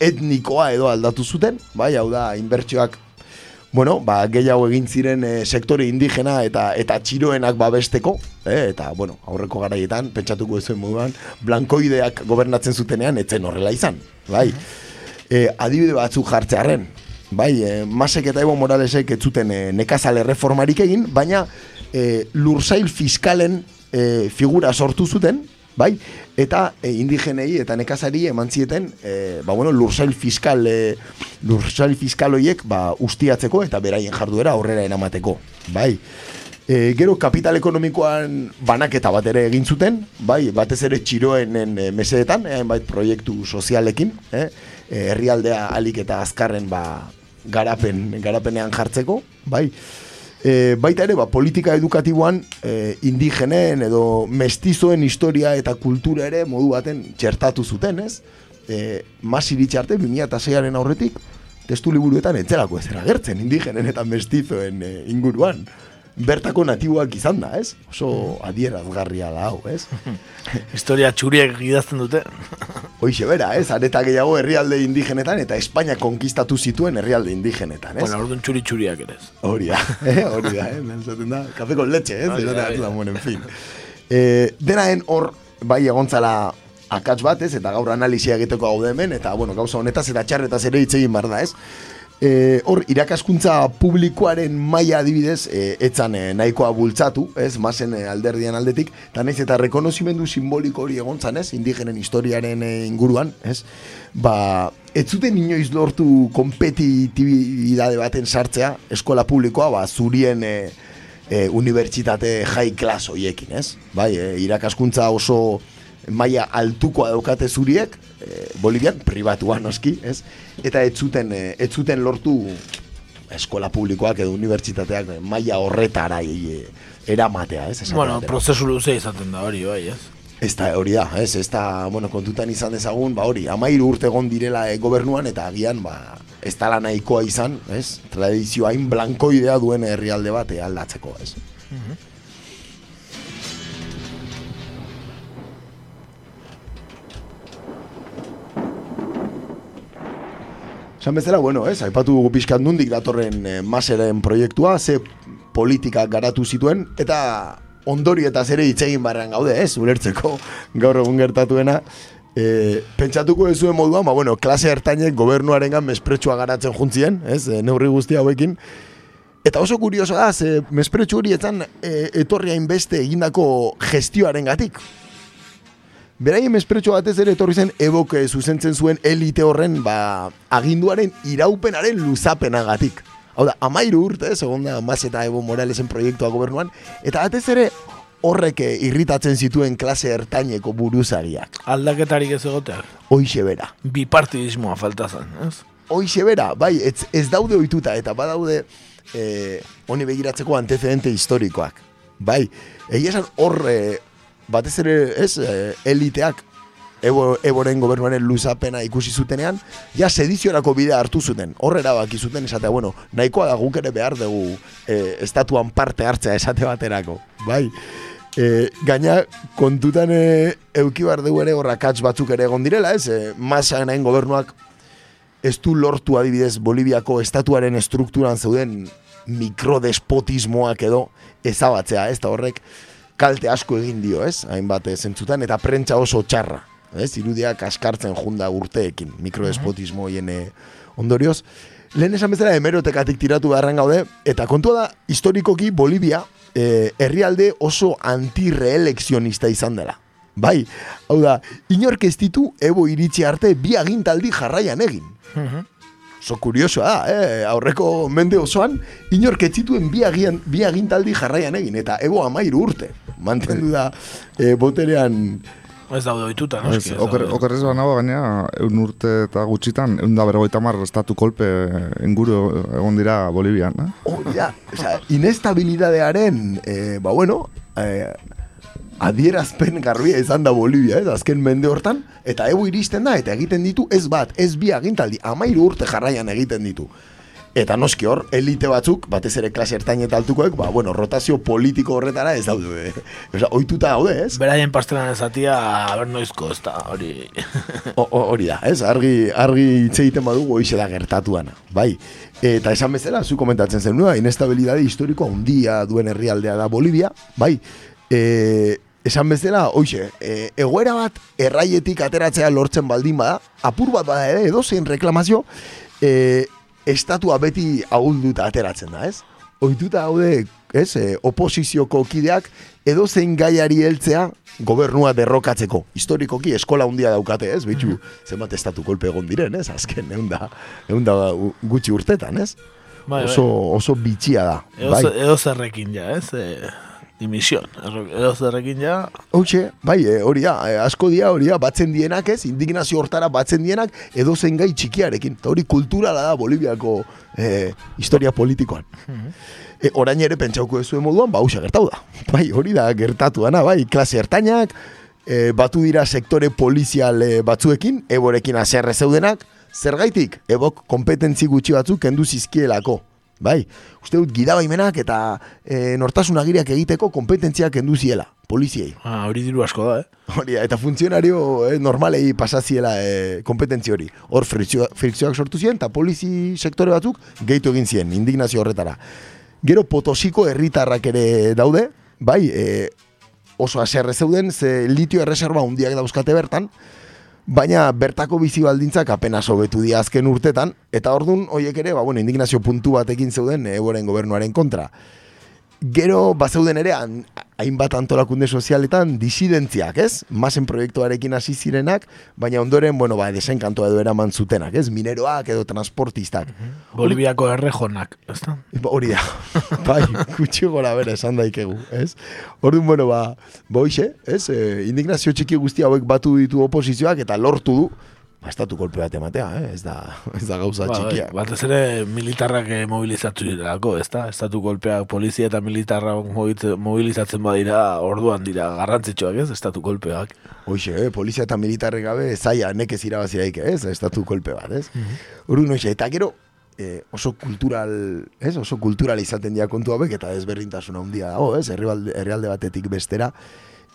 etnikoa edo aldatu zuten, bai, hau da, inbertsioak bueno, ba, gehiago egin ziren e, sektore indigena eta eta txiroenak babesteko, eh, eta, bueno, aurreko garaietan, pentsatuko ezuen moduan, blankoideak gobernatzen zutenean, etzen horrela izan, bai. E, adibide batzuk jartzearen, bai, e, Masek eta Evo Moralesek ez zuten e, nekazale reformarik egin, baina e, lursail fiskalen e, figura sortu zuten, bai, eta e, indigenei eta nekazari eman zieten, e, ba, bueno, lursail fiskal, e, lursail fiskal horiek, ba, ustiatzeko eta beraien jarduera aurrera eramateko, bai. E, gero kapital ekonomikoan banaketa bat ere egin zuten, bai, batez ere txiroenen e, mesedetan, e, hainbait proiektu sozialekin, eh, e, herrialdea alik eta azkarren ba, garapen, garapenean jartzeko, bai. E, baita ere, ba, politika edukatiboan e, indigenen edo mestizoen historia eta kultura ere modu baten txertatu zuten, ez? E, mas arte, 2006aren aurretik, testu liburuetan etzelako ez agertzen indigenen eta mestizoen e, inguruan. Bertako natiboak izan da, ez? Oso adierazgarria da hau, ez? Historia txuriek idazten dute. Hoixe bera, ez? Areta gehiago herrialde indigenetan eta Espainia konkistatu zituen herrialde indigenetan, ez? Bueno, orduan txuri txuriak ere. ez. Hori da, eh? hori da, eh? Esaten da, kafe con leche, eh? Hori da, hori da. en fin. Eh, denaen hor, bai egontzala akats bat, ez? Eta gaur analizia egiteko gaude hemen, eta, bueno, gauza honetaz eta txarretaz ere hitz egin behar da, ez? E, hor, irakaskuntza publikoaren maila adibidez, e, etzan e, nahikoa bultzatu, ez, masen e, alderdian aldetik, eta naiz eta rekonozimendu simboliko hori egontzan, ez, indigenen historiaren e, inguruan, ez, ba, ez zuten inoiz lortu kompetitibidade baten sartzea, eskola publikoa, ba, zurien e, e, unibertsitate high class hoiekin, ez? Bai, e, irakaskuntza oso maila altukoa daukate zuriek, e, Bolivian, pribatuan noski, ez? Eta ez zuten, e, ez zuten lortu eskola publikoak edo unibertsitateak maila horretara e, eramatea, ez? Esate Bueno, baterako. prozesu luze izaten da hori, bai, ez? Ez da, hori da, ez, ez da, bueno, kontutan izan dezagun, ba hori, amairu urte egon direla e, gobernuan, eta agian, ba, ez dala nahikoa izan, ez, tradizio hain blankoidea duen herrialde bat aldatzeko, ez. Esan bezala, bueno, ez, aipatu dugu pixkat nundik datorren e, maseren proiektua, ze politika garatu zituen, eta ondorietaz ere hitz egin barran gaude, ez, ulertzeko gaur egun gertatuena. E, pentsatuko ez zuen moduan, ba, bueno, klase ertainek gobernuarengan mespretsua garatzen juntzien, ez, e, neurri guzti hauekin. Eta oso kurioso da, ze mespretsu hori etzan e, etorri hainbeste egindako gestioaren gatik. Beraien mespretxo batez ere etorri zen ebok zuzentzen zuen elite horren ba, aginduaren iraupenaren luzapenagatik. Hau da, amairu urte, ez, egon da, Mas eta Evo Moralesen proiektua gobernuan, eta batez ere horrek eh, irritatzen zituen klase ertaineko buruzariak. Aldaketarik ez egoteak. Hoixe bera. Bipartidismoa falta zen, ez? Hoixe bera, bai, ez, ez daude ohituta eta badaude eh, honi begiratzeko antecedente historikoak. Bai, egia esan hor eh, batez ere, ez, eh, eliteak Ebo, Eboren gobernuaren luzapena ikusi zutenean, ja sediziorako bidea hartu zuten. Hor erabaki zuten esatea, bueno, nahikoa da guk ere behar dugu eh, estatuan parte hartzea esate baterako. Bai. E, gaina, kontutan e, euki bar dugu ere horrakatz batzuk ere egon direla, ez? E, masa gobernuak ez du lortu adibidez Boliviako estatuaren estrukturan zeuden mikrodespotismoak edo ezabatzea, ez? Eta horrek kalte asko egin dio, ez? Hainbat zentzutan, eta prentza oso txarra, ez? Irudiak askartzen junda urteekin, mikrodespotismo hien eh, ondorioz. Lehen esan bezala hemerotekatik tiratu beharren gaude, eta kontua da, historikoki Bolivia eh, herrialde oso antireelekzionista izan dela. Bai, hau da, inork ez ditu ebo iritsi arte bi agintaldi jarraian egin. Oso kuriosoa da, eh? aurreko mende osoan, inork ez zituen bi, agian, bi agintaldi jarraian egin, eta ebo amairu urte. Mantendu da, eh, boterean Ez daude oituta, Ez, noski. ez oker, daude. okerrez banago gaina, eun urte eta gutxitan, eun da berrogeita mar estatu kolpe inguru egon dira Bolivian. Eh? hori da, osea, inestabilidadearen, eh, ba bueno, eh, adierazpen garbia izan da Bolivia, ez, azken mende hortan, eta ebo iristen da, eta egiten ditu ez bat, ez bi agintaldi, amairu urte jarraian egiten ditu. Eta noski hor, elite batzuk, batez ere klase ertain eta altukoek, ba, bueno, rotazio politiko horretara ez daude. Osea, oituta daude, ez? Beraien pastelan ezatia, aber noizko, ez da, hori... Hori da, ez? Argi, argi hitz egiten badugu hoize da gertatuana, bai. Eta esan bezala, zu komentatzen zen nua, inestabilidade historiko handia duen herrialdea da Bolivia, bai. E, esan bezala, hoize, e, egoera bat erraietik ateratzea lortzen baldin bada, apur bat bada ere, edo zein reklamazio, e, estatua beti ahulduta ateratzen da, ez? Oituta haude, ez, e, oposizioko kideak edo gaiari heltzea gobernua derrokatzeko. Historikoki eskola handia daukate, ez? Bitxu, zenbat estatu kolpe egon diren, ez? Azken, egun da, egun da gutxi urtetan, ez? Bai, bai. oso, oso bitxia da. Edo, bai. edo zerrekin ja, ez? E, dimisión. Edo zerrekin ja... Hoxe, bai, e, hori da, e, asko dia, hori da, batzen dienak ez, indignazio hortara batzen dienak, edo zen gai txikiarekin. Eta hori kulturala da Boliviako e, historia politikoan. E, orain ere pentsauko ez moduan, ba, hausia gertau da. Bai, hori da, gertatu dana, bai, klase ertainak, e, batu dira sektore polizial e, batzuekin, eborekin aserre zeudenak, zergaitik, ebok kompetentzi gutxi batzuk kendu zizkielako. Bai, uste dut gidabaimenak eta e, nortasun agiriak egiteko kompetentziak kendu ziela, poliziei. Ah, hori diru asko da, eh? Hori, eta funtzionario eh, normalei pasaziela eh, kompetentzi hori. Hor frikzio, frikzioak sortu ziren, eta polizi sektore batzuk gehitu egin ziren, indignazio horretara. Gero potosiko herritarrak ere daude, bai, eh, oso aserre zeuden, ze litio erreserba hundiak dauzkate bertan, baina bertako bizi baldintzak apenas hobetu dira azken urtetan, eta ordun hoiek ere, ba, bueno, indignazio puntu batekin zeuden eboren gobernuaren kontra. Gero, bazeuden ere, han- hainbat antolakunde sozialetan disidentziak, ez? Masen proiektuarekin hasi zirenak, baina ondoren, bueno, ba, desenkantoa edo eraman zutenak, ez? Mineroak edo transportistak. Boliviako errejonak, ez da? Ba, Hori da, bai, gutxi gora bera esan daikegu, ez? Orduan, bueno, ba, hoxe, ez? E, indignazio txiki guzti hauek batu ditu oposizioak eta lortu du, ba, estatu kolpe bat ematea, eh? ez, da, ez da gauza Ba, txikia. bai, batez ere militarrak eh, mobilizatu direlako, ez da? Estatu kolpeak polizia eta militarra mobilizatzen badira, orduan dira garrantzitsuak, ez? Estatu kolpeak. Hoxe, eh? polizia eta militarre gabe zaila nekez irabazi daike, ez? Estatu kolpe bat, ez? Orduan, hoxe, eta gero, eh, oso kultural, ez? Oso kultural izaten dira kontu hauek eta desberdintasuna handia dago, ez? Herrialde, herrialde batetik bestera.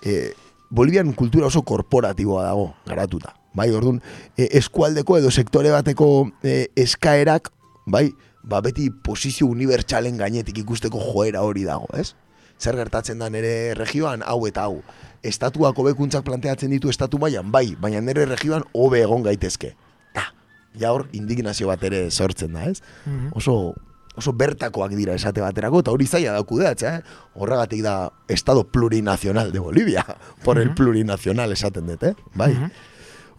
Eh, Bolivian kultura oso korporatiboa dago, garatuta. Bai, orduan, eh, eskualdeko edo sektore bateko eh, eskaerak, bai, ba beti posizio unibertsalen gainetik ikusteko joera hori dago, ez? Zer gertatzen da nere regioan hau eta hau. Estatuak hobekuntzak planteatzen ditu estatu mailan, bai, baina nere regioan hobe egon gaitezke. Ta, ja hor indignazio bat ere sortzen da, ez? Mhm. Oso oso bertakoak dira esate baterako, eta hori zaila da kudeatzea, eh? Horregatik da Estado plurinacional de Bolivia, por el plurinacional esaten dut, eh? Bai. Mhm.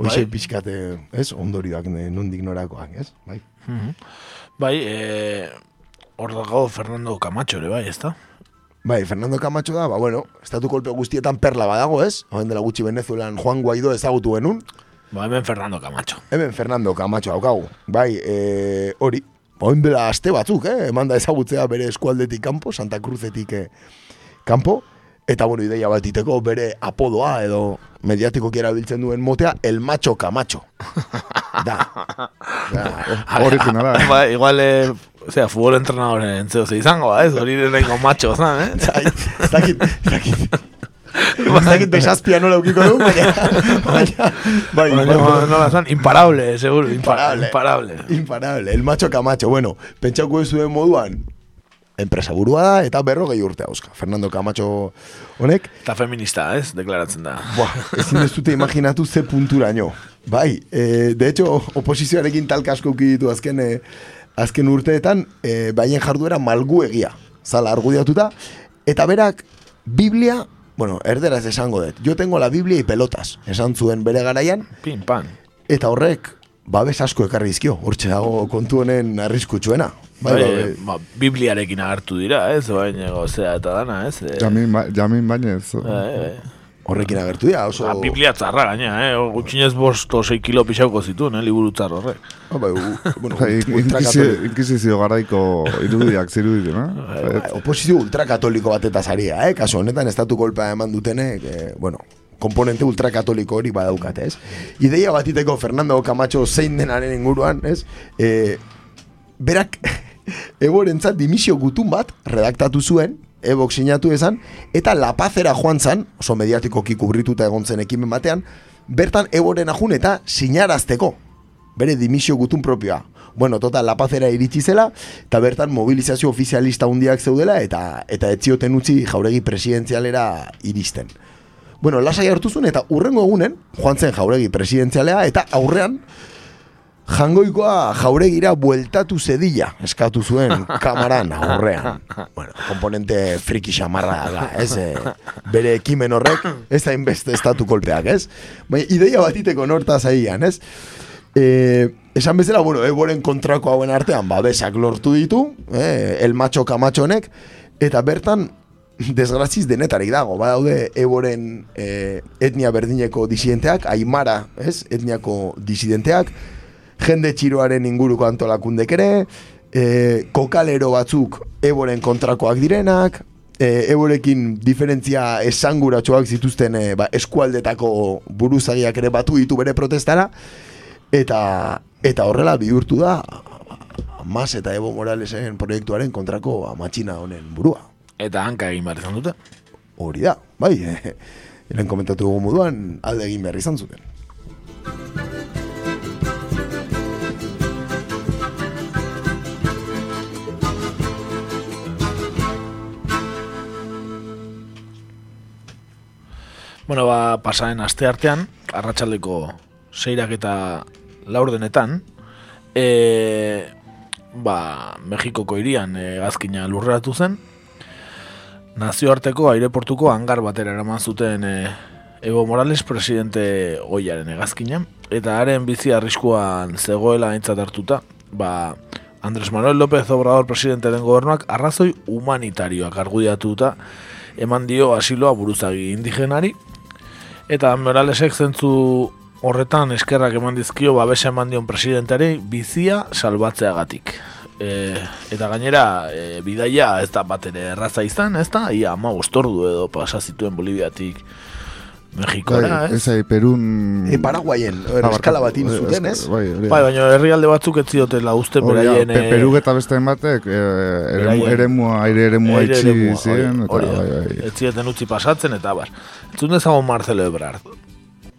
Hoxe Bai. pixkate, ez? Ondorioak nondik norakoak, ez? Bai. Mhm. Bai, eh, hor dago Fernando Camacho ere, bai, ez da? Bai, Fernando Camacho da, ba, bueno, estatu kolpe guztietan perla badago, ez? Hoen dela gutxi Venezuelan Juan Guaidó ezagutu genuen. Ba, hemen Fernando Camacho. Hemen Fernando Camacho daukagu. Bai, e, hori, hoen dela aste batzuk, eh? Eman da ezagutzea bere eskualdetik kanpo, Santa Cruzetik eh, kanpo. Eta, bueno, ideia bat iteko bere apodoa edo mediatikoki erabiltzen duen motea, el macho Camacho. Da. da Originala, eh? Ba, igual, eh, osea, futbol entrenadore entzeo ze izango, ba, ez? Hori nahiko macho, zan, eh? ez dakit, ez dakit. Ez dakit desazpia nola eukiko du, baina... baina bai, Baina, bai, nola zan, imparable, seguro, imparable. Imparable. imparable. El macho Camacho. Bueno, pentsako ez zuen moduan, enpresa burua da, eta berrogei urte hauska. Fernando Camacho honek, Eta feminista, ez, deklaratzen da. Buah, ezin ez dute imaginatu ze punturaino. Bai, e, de hecho, oposizioarekin talka asko ditu azken, e, azken urteetan, e, baien jarduera malguegia, zala argudiatuta, eta berak, Biblia, bueno, erderaz esango dut, yo tengo la Biblia y pelotas, esan zuen bere garaian, Pin, pan. eta horrek, babes asko ekarri dizkio, hortxe dago kontu honen arriskutsuena. Bai, Bai, bai, ba, Bibliarekin agertu dira, ez, baina gozea eta dana, ez. eh. Jamin, ba- jamin bainez. Bai, bai. Horrekin agertu dira, oso... Ba, Biblia txarra gaina, eh? Gutxinez bost o sei kilo pixauko zituen, eh? Liburu txarra horrek. Ah, bai, bueno, Bai, Inkizio, inkizizio garaiko irudiak ziruditu, no? Bai, oposizio ultrakatoliko batetaz aria, eh? Kaso honetan estatu kolpea eman dutenek, eh, bueno, komponente ultrakatoliko hori badaukate, ez? Ideia batiteko Fernando Camacho zein denaren inguruan, ez? E, berak, eborentzat dimisio gutun bat redaktatu zuen, ebok sinatu esan, eta lapazera joan zan, oso mediatikoki kubrituta egon zen ekimen batean, bertan eboren ajun eta sinarazteko, bere dimisio gutun propioa. Bueno, total, lapazera iritsi zela, eta bertan mobilizazio ofizialista hundiak zeudela, eta eta etzioten utzi jauregi presidenzialera iristen. Bueno, lasai hartu zuen, eta urrengo egunen, joan zen jauregi presidenzialea, eta aurrean, jangoikoa jauregira bueltatu zedilla, eskatu zuen kamaran aurrean. Bueno, komponente friki xamarra da, ez? E, bere ekimen horrek, ez da inbeste estatu kolpeak, ez? Baina, ideia batiteko norta zaian, ez? E, esan bezala, bueno, eboren kontrako hauen artean, babesak lortu ditu, eh, el macho kamatxonek, eta bertan, desgraziz denetarik dago, badaude eboren eh, etnia berdineko disidenteak, aimara, ez, etniako disidenteak, jende txiroaren inguruko antolakundek ere, e, kokalero batzuk eboren kontrakoak direnak, e, eborekin diferentzia esanguratsuak zituzten e, ba, eskualdetako buruzagiak ere batu ditu bere protestara, eta eta horrela bihurtu da Mas eta Evo Moralesen proiektuaren kontrako matxina honen burua. Eta hanka egin behar izan dute. Hori da, bai, eren komentatu dugu moduan alde egin behar izan zuten. Bueno, ba, pasaren aste artean, arratsaldeko seirak eta laurdenetan, e, ba, Mexikoko irian e, gazkina lurreratu zen, nazioarteko aireportuko hangar batera eraman zuten e, Evo Morales presidente oiaren egazkina, eta haren bizi arriskuan zegoela aintzat hartuta, ba, Andres Manuel López Obrador presidente den gobernuak arrazoi humanitarioak argudiatuta eman dio asiloa buruzagi indigenari, eta Moralesek zentzu horretan eskerrak eman dizkio babesa eman dion presidenteari bizia salbatzeagatik. E, eta gainera, e, bidaia ez da bat ere erraza izan, ez da? Ia ama ostordu edo pasa zituen Mexikora, Bai, ez? ez Perun... E, Paraguayen, er, eskala batin Eh, zuten, ez? Bai, baina herrialde batzuk ez ziotela uste beraien... Pe- eh, Peruk eta beste batek eh, eremu, eremua, aire eremua itxi ziren, eta bai, bai. Ez zieten utzi pasatzen, eta bar. Entzun dezagun Marcelo Ebrard.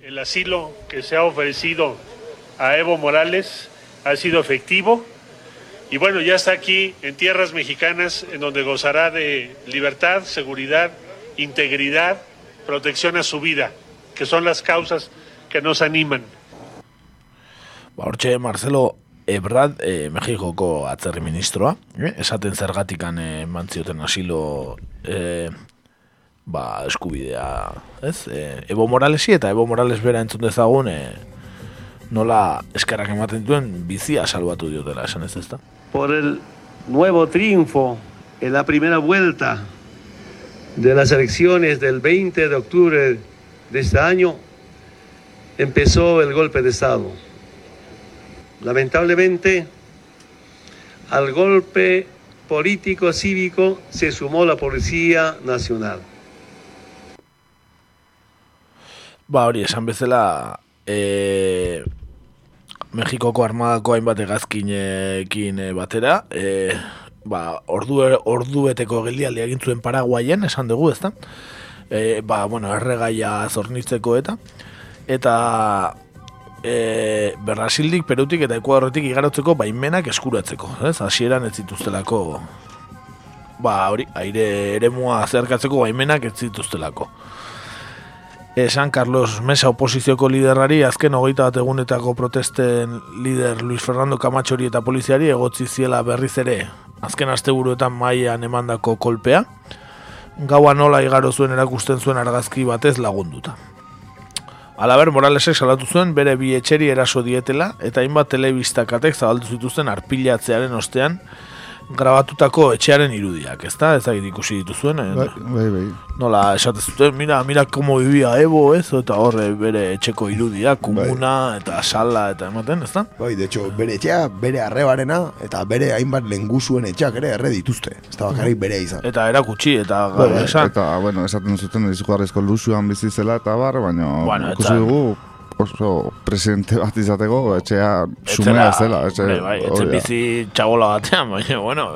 El asilo que se ha ofrecido a Evo Morales ha sido efectivo y bueno, ya está aquí en tierras mexicanas en donde gozará de libertad, seguridad, integridad, protección a su vida, que son las causas que nos animan. Hortxe Marcelo Ebrard, e, Mexikoko atzerri ministroa, eh? esaten zergatikan e, mantzioten asilo e, ba, eskubidea, ez? E, Evo Moralesi eta Evo Morales bera entzun dezagun e, nola eskerrak ematen duen bizia salbatu diotela, esan ez ezta? por el nuevo triunfo en la primera vuelta de las elecciones del 20 de octubre de este año, empezó el golpe de Estado. Lamentablemente, al golpe político cívico se sumó la Policía Nacional. Ba, hori, esan bezala, e, Mexikoko armadako hainbat egazkinekin e, batera, e, ba, ordu, ordu beteko geldialdi egin zuen Paraguayen, esan dugu, ezta? e, ba, bueno, erregaia zornitzeko eta eta e, Brasildik, Perutik eta Ekuadorretik igarotzeko baimenak eskuratzeko, ez? Hasieran ez zituztelako ba, hori, aire eremua zerkatzeko baimenak ez zituztelako. E, San Carlos Mesa oposizioko liderrari azken hogeita bat egunetako protesten lider Luis Fernando Camatxori eta poliziari egotzi ziela berriz ere azken asteburuetan maian emandako kolpea gaua nola igaro zuen erakusten zuen argazki batez lagunduta. Alaber, Moralesek salatu zuen bere bi etxeri eraso dietela eta hainbat telebistakatek zabaldu zituzten arpilatzearen ostean grabatutako etxearen irudiak, ezta? Ez da ikusi dituzuen. Eh? Bai, bai, bai. Nola, esate zuten, mira, mira como vivia Ebo, ez? Eta horre bere etxeko irudia, kumuna, eta sala, eta ematen, ezta? Bai, de hecho, bere etxea, bere arrebarena, eta bere hainbat lengusuen etxeak ere erre dituzte. Ez da bakarrik bere izan. Eta erakutsi, eta Bai, esan. Eta, bueno, esaten zuten izugarrizko lusuan bizi zela eta bar, baina Bueno, ikusi eta- dugu oso presidente bat izateko etxea sumea zela. Etxe, Bai, bai, da. bizi txabola batean, baina, bueno,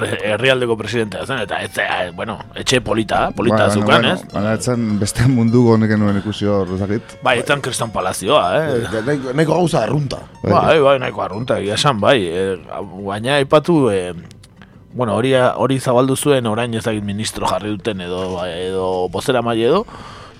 herrialdeko presidentea zen, eta ez, eh, bueno, etxe polita, polita Baina, zukan, bueno, ez? Baina etzen beste mundu honek nuen ikusi hor, ezakit. Bai, etzen kriston palazioa, eh? Nahiko, nahiko gauza arrunta. Bai, bai, nahiko arrunta, egia esan, bai. E, baina aipatu, bueno, hori, hori zabaldu zuen orain ezagit ministro jarri duten edo, edo bozera maile edo,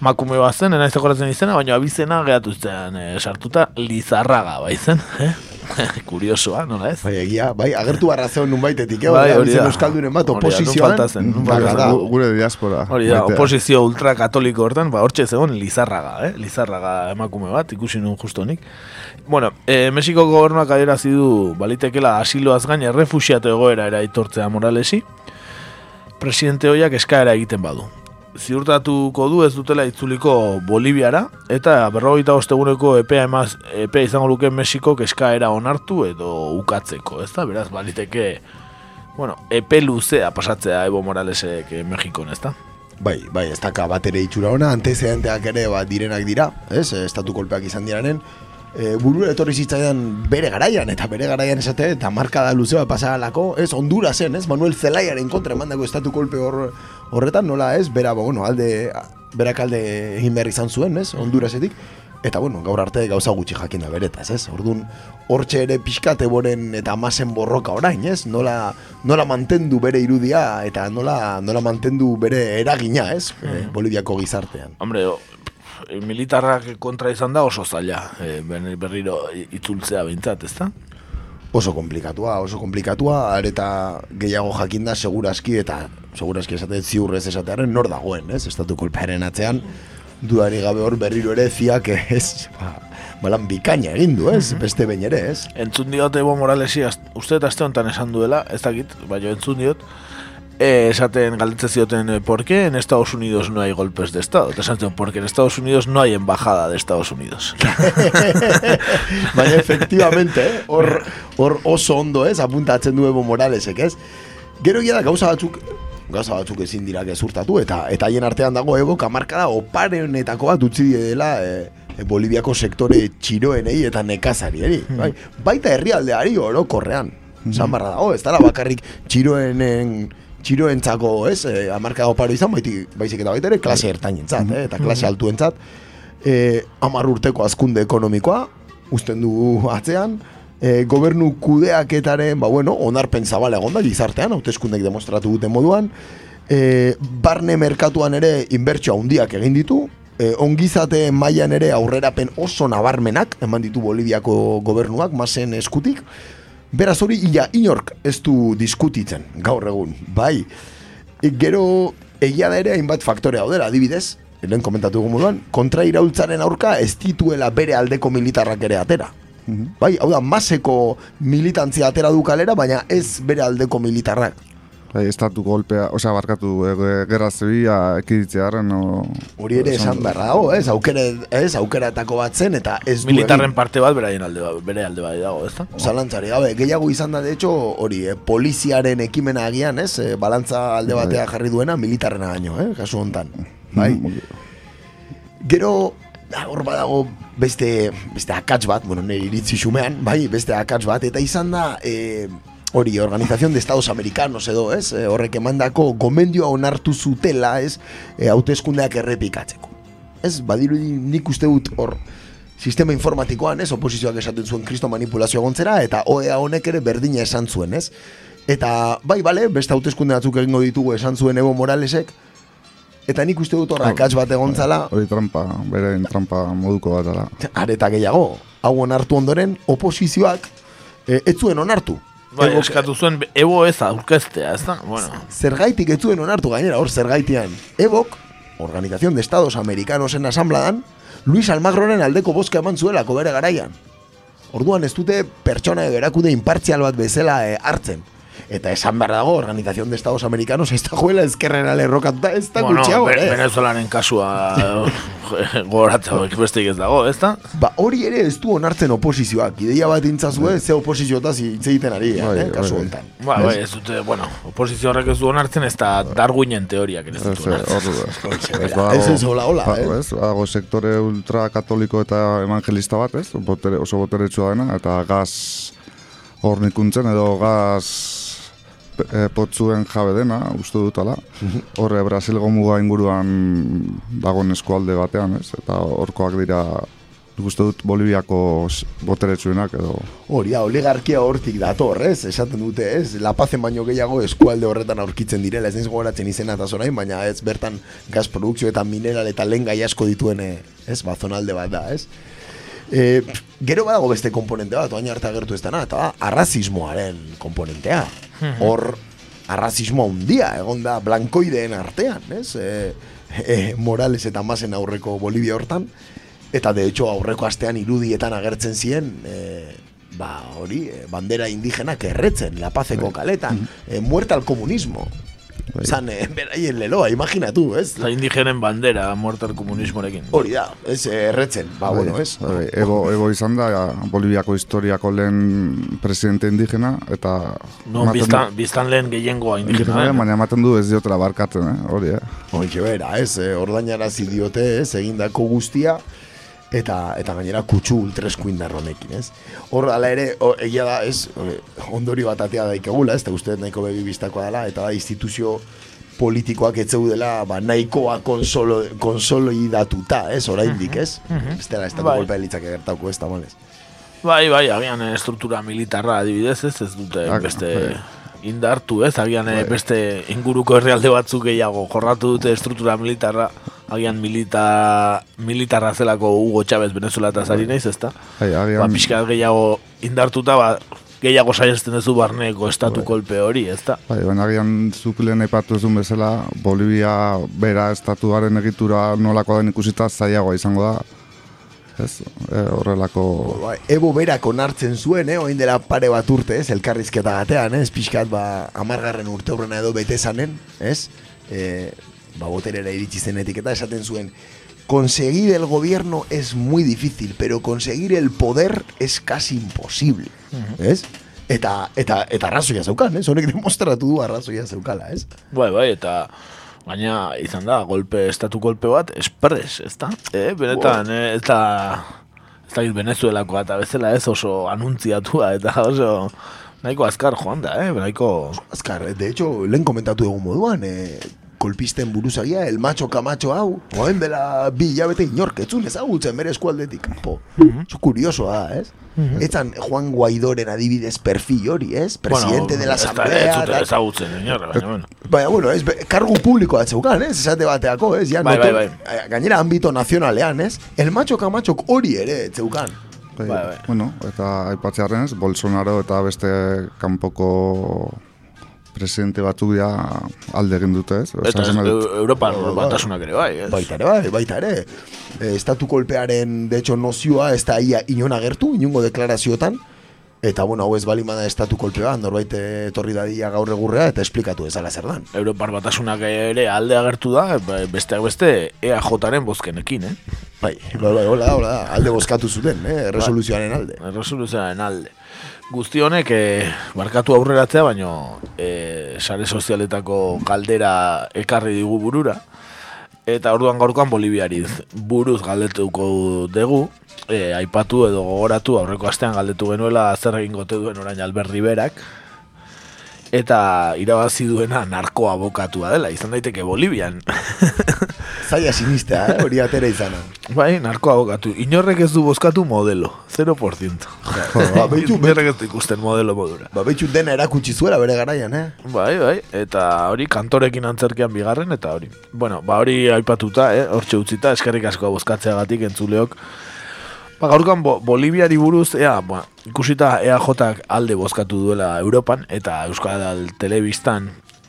makume bat zen, enaiz dekoratzen izena, baina abizena gehatu zen e, sartuta Lizarraga, bai zen, eh? Kuriosoa, nola ez? Bai, egia, bai, agertu barra zeon nun baitetik, eh? Bai, hori da. euskaldunen bat, Hori da, oposizioan. Gure diaspora. Hori da, oposizio ultrakatoliko hortan, ba, hortxe zegoen Lizarraga, eh? Lizarraga emakume bat, ikusi nun justo nik. Bueno, e, Mexiko gobernuak adierazi du balitekela asiloaz gain errefusiatu egoera eraitortzea Moralesi, presidente hoiak eskaera egiten badu. Ziurtatuko du ez dutela itzuliko Boliviara, eta berrogeita osteguneko epea, emaz, epea izango luke Mexikok eskaera onartu edo ukatzeko, ez da? Beraz, baliteke, bueno, epe luzea pasatzea Evo Moralesek eh, Mexikon, ez da? Bai, bai, ez daka bat ere itxura ona, antecedenteak ere bat direnak dira, ez, estatu kolpeak izan diranen, e, buru etorri zitzaidan bere garaian, eta bere garaian esate, eta marka da luzea pasaralako, ez, Hondurasen, ez, Manuel Zelaiaren kontra emandako estatu kolpe hor, horretan, nola ez, bera, ba, bueno, alde, berak alde egin behar izan zuen, ez, Hondurasetik, eta, bueno, gaur arte gauza gutxi jakin da beretaz, ez, orduan, hortxe ere pixkate boren eta masen borroka orain, ez, nola, nola mantendu bere irudia, eta nola, nola mantendu bere eragina, ez, eh, Boliviako gizartean. Hombre, o, e, militarrak kontra izan da oso zaila, e, berriro itzultzea behintzat, ez da? Oso komplikatua, oso komplikatua, areta gehiago jakinda segurazki eta segurazki esate ziurrez esatearen nor dagoen, ez? Estatu kolpearen atzean, dudari gabe hor berriro ere ziak ez, ba, balan bikaina egin du, ez? Beste behin ere, ez? Entzun diot Evo Moralesi, uste eta aste honetan esan duela, ez dakit, baina entzun diot, e, esaten galdetzen zioten, eh, ¿por qué en Estados Unidos no hay golpes de Estado? Eta esan zion, porque en Estados Unidos no hay embajada de Estados Unidos. Baina efectivamente, eh, hor, hor oso ondo ez, apuntatzen du Evo Moralesek, ez? Gero da gauza batzuk, gauza batzuk ezin dira gezurtatu, eta eta haien artean dago Evo kamarkada oparenetako bat utzi diela e, e, Boliviako sektore txiroenei eta nekazarieri. Bai, baita herrialdeari orokorrean. Zan barra dago, ez dara bakarrik txiroenen txiroentzako, ez, e, amarka oparo izan, baitik, baizik eta baita ere klase ertainentzat, eh, eta klase altuentzat, e, amar urteko azkunde ekonomikoa, usten du atzean, e, gobernu kudeaketaren, ba bueno, onarpen zabala egon da gizartean, hauteskundek demostratu duten moduan, e, barne merkatuan ere inbertsio handiak egin ditu, e, ongizate mailan ere aurrerapen oso nabarmenak eman ditu Boliviako gobernuak, masen eskutik, Beraz hori ia inork ez du diskutitzen gaur egun, bai. E, gero egia da ere hainbat faktore daudela, adibidez, lehen komentatu dugu moduan, kontra iraultzaren aurka ez dituela bere aldeko militarrak ere atera. Bai, hau da, maseko militantzia atera du kalera, baina ez bere aldeko militarrak. Bai, estatu golpea, osea, barkatu, e, gerra zebia ekiditzea harren, o... Hori ere esan beharra dago, ez, aukere, ez, aukeratako bat zen, eta ez du Militarren parte bat beraien alde, ba- bere alde bai dago, ez da? Zalantzari gabe, gehiago izan da, de hecho, hori, eh, poliziaren ekimena agian, ez, eh, balantza alde Bai. batea jarri duena, militarrena baino, eh, kasu hontan. Bai? Gero, da, hor badago beste, beste akats bat, bueno, nire iritzi xumean, bai, beste akats bat, eta izan da, e, hori, Organización de Estados Americanos edo, ez? E, horrek emandako gomendioa onartu zutela, ez? E, hauteskundeak errepikatzeko. Ez, badirudi nik uste dut hor sistema informatikoan, ez? Oposizioak esaten zuen kristo manipulazio gontzera, eta OEA honek ere berdina esan zuen, ez? Eta, bai, bale, beste hauteskunde batzuk egingo ditugu esan zuen Evo Moralesek, eta nik uste dut horra akats bat egontzala, Hori trampa, bere trampa moduko bat ala. areta gehiago, hau onartu ondoren, oposizioak e, ez zuen onartu. Bai, Ebok- eskatu zuen ebo ez aurkeztea, ez da? Bueno, zergaitik ez zuen onartu gainera, hor zergaitian. Ebok, Organización de Estados Americanosen asambladan, Luis Almagroren aldeko bozka eman zuelako bere garaian. Orduan ez dute pertsona edo erakude impartzial bat bezala eh, hartzen. Eta esan behar dago, Organización de Estados Americanos ez da juela ezkerrera lerrokatuta, ez da bueno gutxiago, Be- eh? Venezuelaren kasua gogoratza beste ez dago, ez da? Ba, hori ere ez du onartzen oposizioak. Ideia bat intzazue, ze oposiziotaz hitz egiten ari, Bai, eh, kasu bai. honetan. Ba, bai, ez dute, bueno, oposizio horrek ez du onartzen, ez da Darwinen teoriak ere ez dut eh, onartzen. ez ez hola, hola, ba- eh? ez, Bago sektore ultrakatoliko eta evangelista bat, ez? Botere, oso boteretsua dena, eta gaz hornikuntzen edo gaz e, potzuen jabe dena, uste dut ala. Horre, Brasilgo muga inguruan dagoen eskualde batean, ez? Eta horkoak dira, uste dut Boliviako boteretsuenak edo... Hori oligarkia hortik dator, ez? Esaten dute, ez? La Pazen baino gehiago eskualde horretan aurkitzen direla, ez naiz gogoratzen izena eta zorain, baina ez bertan gaz produkzio eta mineral eta lehen gai asko dituen, eh, ez? Bazonalde bat da, ez? E, gero badago beste komponente bat, oain arte agertu ez dana, eta arrazismoaren komponentea. Hor, arrazismo handia egon da blankoideen artean, ez? E, e, Morales eta Masen aurreko Bolivia hortan, eta de hecho aurreko astean irudietan agertzen ziren, e, ba hori, e, bandera indigenak erretzen, La Pazeko kaletan, e, muerta al comunismo. Zan, e, beraien leloa, imaginatu, ez? Eta indigenen bandera, muerta el komunismorekin. Hori da, ez eh, erretzen, ba, bueno, ez? Bai, Ego, Ego izan da Boliviako historiako lehen presidente indigena, eta... No, biztan, biztan lehen gehiengoa indigena. Bai, eh? baina ematen du ez diotela barkatzen, eh? hori, eh? Hoxe bera, ez, eh, ordainarazi diote, ez, egindako guztia, eta eta gainera kutsu ultreskuindar honekin, ez? Hor, ala ere, o, egia da, ez, ondori bat atea daikagula, ez, eta uste nahiko begi bistakoa dela, eta da, instituzio politikoak ez zeudela, ba, nahikoa konsolo, konsolidatuta, ez, oraindik, ez? Mhm. Ez dela, ez da Bai. golpea litzake gertauko, ez, tamalez. Bai, bai, agian estruktura militarra adibidez, ez, ez dute Ah, beste bai. indartu, ez, agian eh, Bai. beste inguruko herrialde batzuk gehiago jorratu dute estruktura militarra, agian milita, militarra zelako Hugo Chávez Venezuela eta zari naiz, ezta? Bai, agian- Ba, pixka gehiago indartuta, ba, gehiago saiesten duzu barneko estatu kolpe hori, ezta? Bai, baina agian zuk lehen aipatu ezun bezala, Bolivia bera estatuaren egitura nolako den ikusita zailagoa izango da. Ez, e, horrelako... Bai, Ebo berak onartzen zuen, eh, oin dela pare bat urte, ez, elkarrizketa batean, ez, pixkat, ba, amargarren urte horrena edo bete zanen, ez, e, ba, boterera iritsi zenetik eta esaten zuen, conseguir el gobierno es muy difícil, pero conseguir el poder es casi imposible, ez? Eta, eta, eta arrazoia zeukan, ez, honek demostratu du arrazoia zeukala, ez? Bai, bai, eta gaina izan da, golpe, estatu golpe bat, espres, ez da? Eh, benetan, eh, ez da, ez da Venezuelako eta bezala ez oso anuntziatua, eta oso nahiko azkar joan da, eh, nahiko... Azkar, de hecho, lehen komentatu egun moduan, eh, kolpisten buruzagia, el macho kamacho hau, oen dela bi hilabete inork, etzun ezagutzen bere eskualdetik, po. Oso kuriosoa da, ez? Etzan Juan Guaidoren adibidez perfil hori, ez? Presidente de la asamblea. Ez ezagutzen, inor, baina, bueno. Baina, bueno, ez, kargu publikoa atzeukan, ez? Esate bateako, ez? Ja, Bai, noto- bai, eh, Gainera, ambito nazionalean, ez? El macho kamachok hori ere atzeukan. Bai, Bai, bai. Bueno, eta aipatzearen ez, Bolsonaro eta beste kanpoko presidente batzuk ja alde egin dute, ez? Eta Esan ez, dut- Eu- Europar batasunak ere bai, ez? Baita ere, bai, baita ere. E, estatu kolpearen, de hecho, nozioa ez da ia inon agertu, inongo deklaraziotan. Eta, bueno, hau ez bali bada estatu kolpea, norbait etorri dadia gaur egurrea eta esplikatu ezala zer dan. Europar batasunak ere alde agertu da, ba- besteak beste EAJaren bozkenekin, eh? Bai, bai, bai, hola hola alde bozkatu zuten, eh, resoluzioaren alde. Resoluzioaren alde. Guzti honek, eh, barkatu aurreratzea, baino eh, sare sozialetako galdera ekarri digu burura. Eta orduan gaurkoan Boliviari buruz galdetuko dugu, eh, aipatu edo gogoratu aurreko astean galdetu genuela zer egin gote duen orain Albert Riberak, eta irabazi duena narko abokatua dela, izan daiteke Bolivian. Zaila sinistea, eh? hori atera izana. Bai, narko abokatu. Inorrek ez du bozkatu modelo, 0%. Ba, behitu, Inorrek ez du ikusten modelo modura. Ba, betxu dena erakutsi zuela bere garaian, eh? Bai, bai, eta hori kantorekin antzerkean bigarren, eta hori. Bueno, ba hori aipatuta, eh, hortxe utzita, eskerrik asko bozkatzeagatik entzuleok. Ba, gaurkan bo, Boliviari buruz, ea, ba, ikusita EAJak alde bozkatu duela Europan, eta Euskal Telebistan,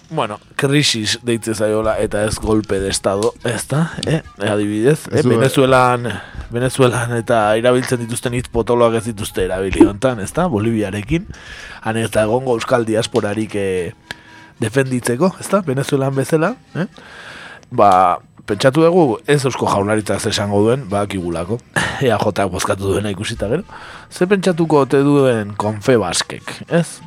bueno, krisis deitze zaiola, eta ez golpe de estado, ez da, eh, adibidez, eh. Venezuelan, Venezuelan eta irabiltzen dituzten hitz potoloak ez dituzte erabili hontan, ez da, Boliviarekin, han ez da egongo Euskal diasporarik eh, defenditzeko, ez da, Venezuelan bezala, eh? ba, pentsatu dugu ez eusko jaunaritzak zer esango duen, ba, kigulako, EAJ bozkatu duena ikusita gero, ze pentsatuko ote duen Confebaskek, ez?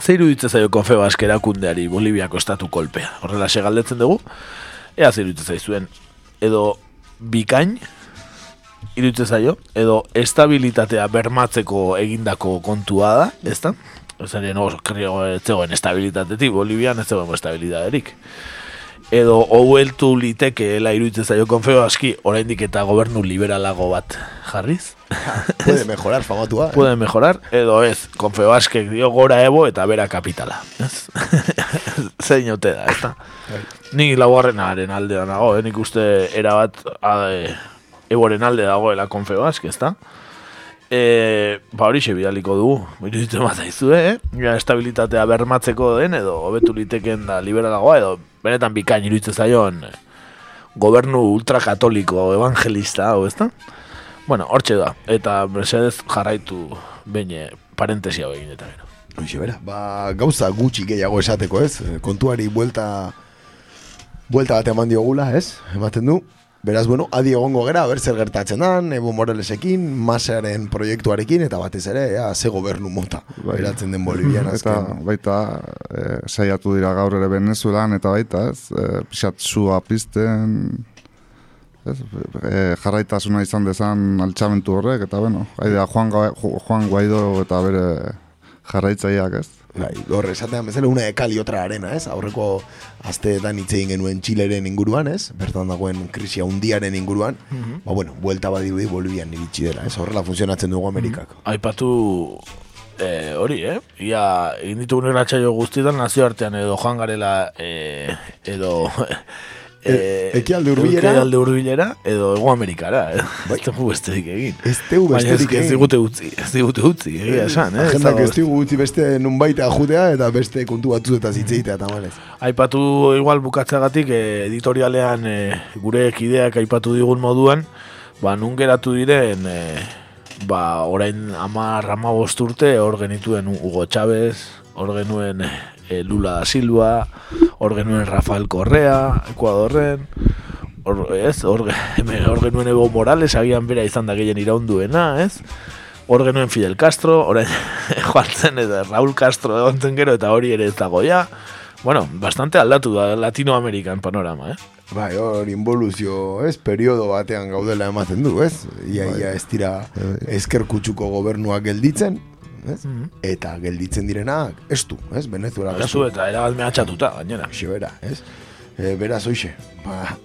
Ze iruditze zaio Confebask erakundeari Boliviako estatu kolpea, horrela galdetzen dugu, ea ze iruditze zaizuen, edo bikain, iruditze zaio, edo estabilitatea bermatzeko egindako kontua da, ez da? Ez zegoen estabilitatetik, Bolivian ez zegoen estabilitaterik edo haueltu litekeela iruditzen zaio konfeo aski oraindik eta gobernu liberalago bat jarriz. Puede mejorar, famatua. Eh? Puede mejorar, edo ez, konfeo askek dio gora ebo eta bera kapitala. Ez? Zein ote da, ez da? Ni laugarrenaren aldea nago, eh? nik uste erabat ade, eboren alde dagoela konfeo ask, ez da? E, ba hori bidaliko dugu, iruditzen bat zaizue, eh? Ja, estabilitatea bermatzeko den, edo hobetu liteken da liberalagoa, edo benetan bikain iruditzen zaion eh, gobernu ultrakatoliko evangelista, hau ezta? Bueno, hortxe da, eta Mercedes jarraitu behin parentesia hau egin eta gero. Hoxe, bera, ba, gauza gutxi gehiago esateko, ez? Kontuari buelta buelta bat eman diogula, ez? Ematen du. Beraz, bueno, adi egongo gera, ber zer gertatzen dan, Evo Moralesekin, Masaren proiektuarekin, eta batez ere, ja, ze gobernu mota, eratzen den Bolivian Eta azken. baita e, saiatu dira gaur ere Venezuelan eta baita, ez? E, pixat sua pizten ez? E, jarraitasuna izan dezan altxamentu horrek, eta bueno, haidea Juan, Juan Guaido eta bere jarraitzaileak, ez? Bai, hor, esatean bezala, una ekali otra arena, ez? Aurreko asteetan hitz egin genuen Txileren inguruan, ez? Bertan dagoen krisia hundiaren inguruan. Mhm. Ba, bueno, buelta badirudi Bolivian iritsi dela, ez? Horrela funtzionatzen dugu Amerikak. Aipatu eh, hori, eh? Ia, egin ditugun irratxaio guztietan nazioartean edo joan garela eh, edo... E- ekialde hurbilera? Ekialde hurbilera edo Ego Amerikara, eh? Ez dugu besterik egin. Ez dugu ez, besterik ez egin. digute utzi, ez digute utzi, egia esan, eh? Agendak ez digu utzi beste nunbaita jutea eta beste kontu batzu eta zitzeitea tamalez. Aipatu igual bukatzeagatik eh, editorialean eh, gure kideak aipatu digun moduan, ba nun geratu diren eh, ba orain 10 15 urte hor genituen Hugo Chávez, hor genuen eh, Lula da Silva, hor genuen Rafael Correa, Ecuadorren, hor, ez, hor, hemen hor genuen Evo Morales, agian bera izan da gehien iraunduena, ez? Hor genuen Fidel Castro, orain joan zen eta Raúl Castro egon zen gero eta hori ere ez dago ja. Bueno, bastante aldatu da Latinoamerikan panorama, eh? Bai, hor involuzio, ez, periodo batean gaudela ematen du, ez? Ia, ia ez dira esker kutsuko gobernuak gelditzen, ez? Eta gelditzen direnak, ez du, ez? Venezuela Ez du eta erabat mehatxatuta, gainera. bera, ez? E, beraz, hoxe, ba,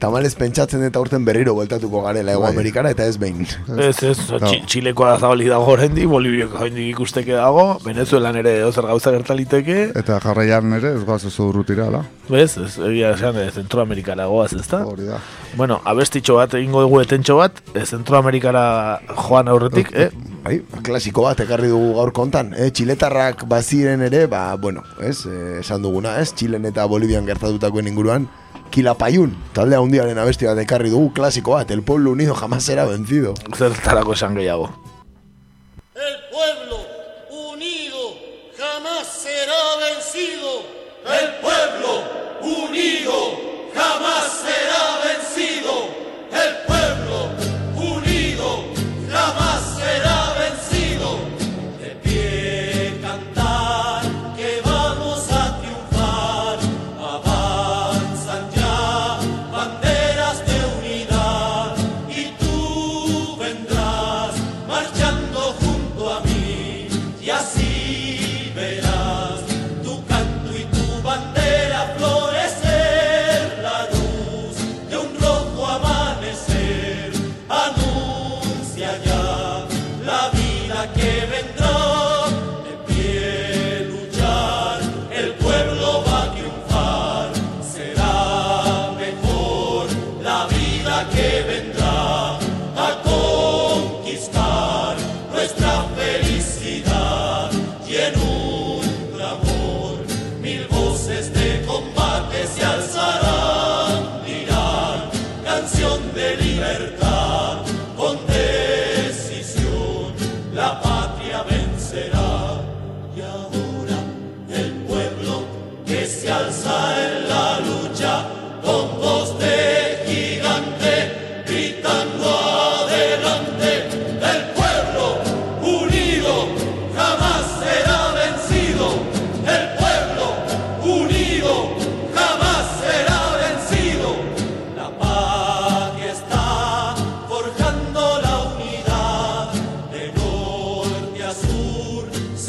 tamalez pentsatzen eta urten berriro bueltatuko garela Ego Bai. Amerikara eta ez behin. Ez, ez, Txi- Txilekoa zabalik dago oraindik, Boliviako oraindik ikusteke dago, Venezuelan ere ozer gauza gertaliteke, Eta jarraian ere ez goaz oso urrutira, ala? bez, ez, egia esan, eh, Zentroamerikara goaz, ezta? Hori da. Bueno, abestitxo bat egingo dugu etentxo bat, eh, Zentroamerikara joan aurretik, eh? Bai, klasiko bat ekarri dugu gaur kontan, eh? Txiletarrak baziren ere, ba, bueno, ez, eh, esan duguna, ez, Txilen eta Bolivian gertatutakoen inguruan, Kilapayun, talde handiaren abesti bat ekarri dugu, klasiko bat, el pueblo unido jamás será vencido. Zertarako esan gehiago. El pueblo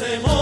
hacemos.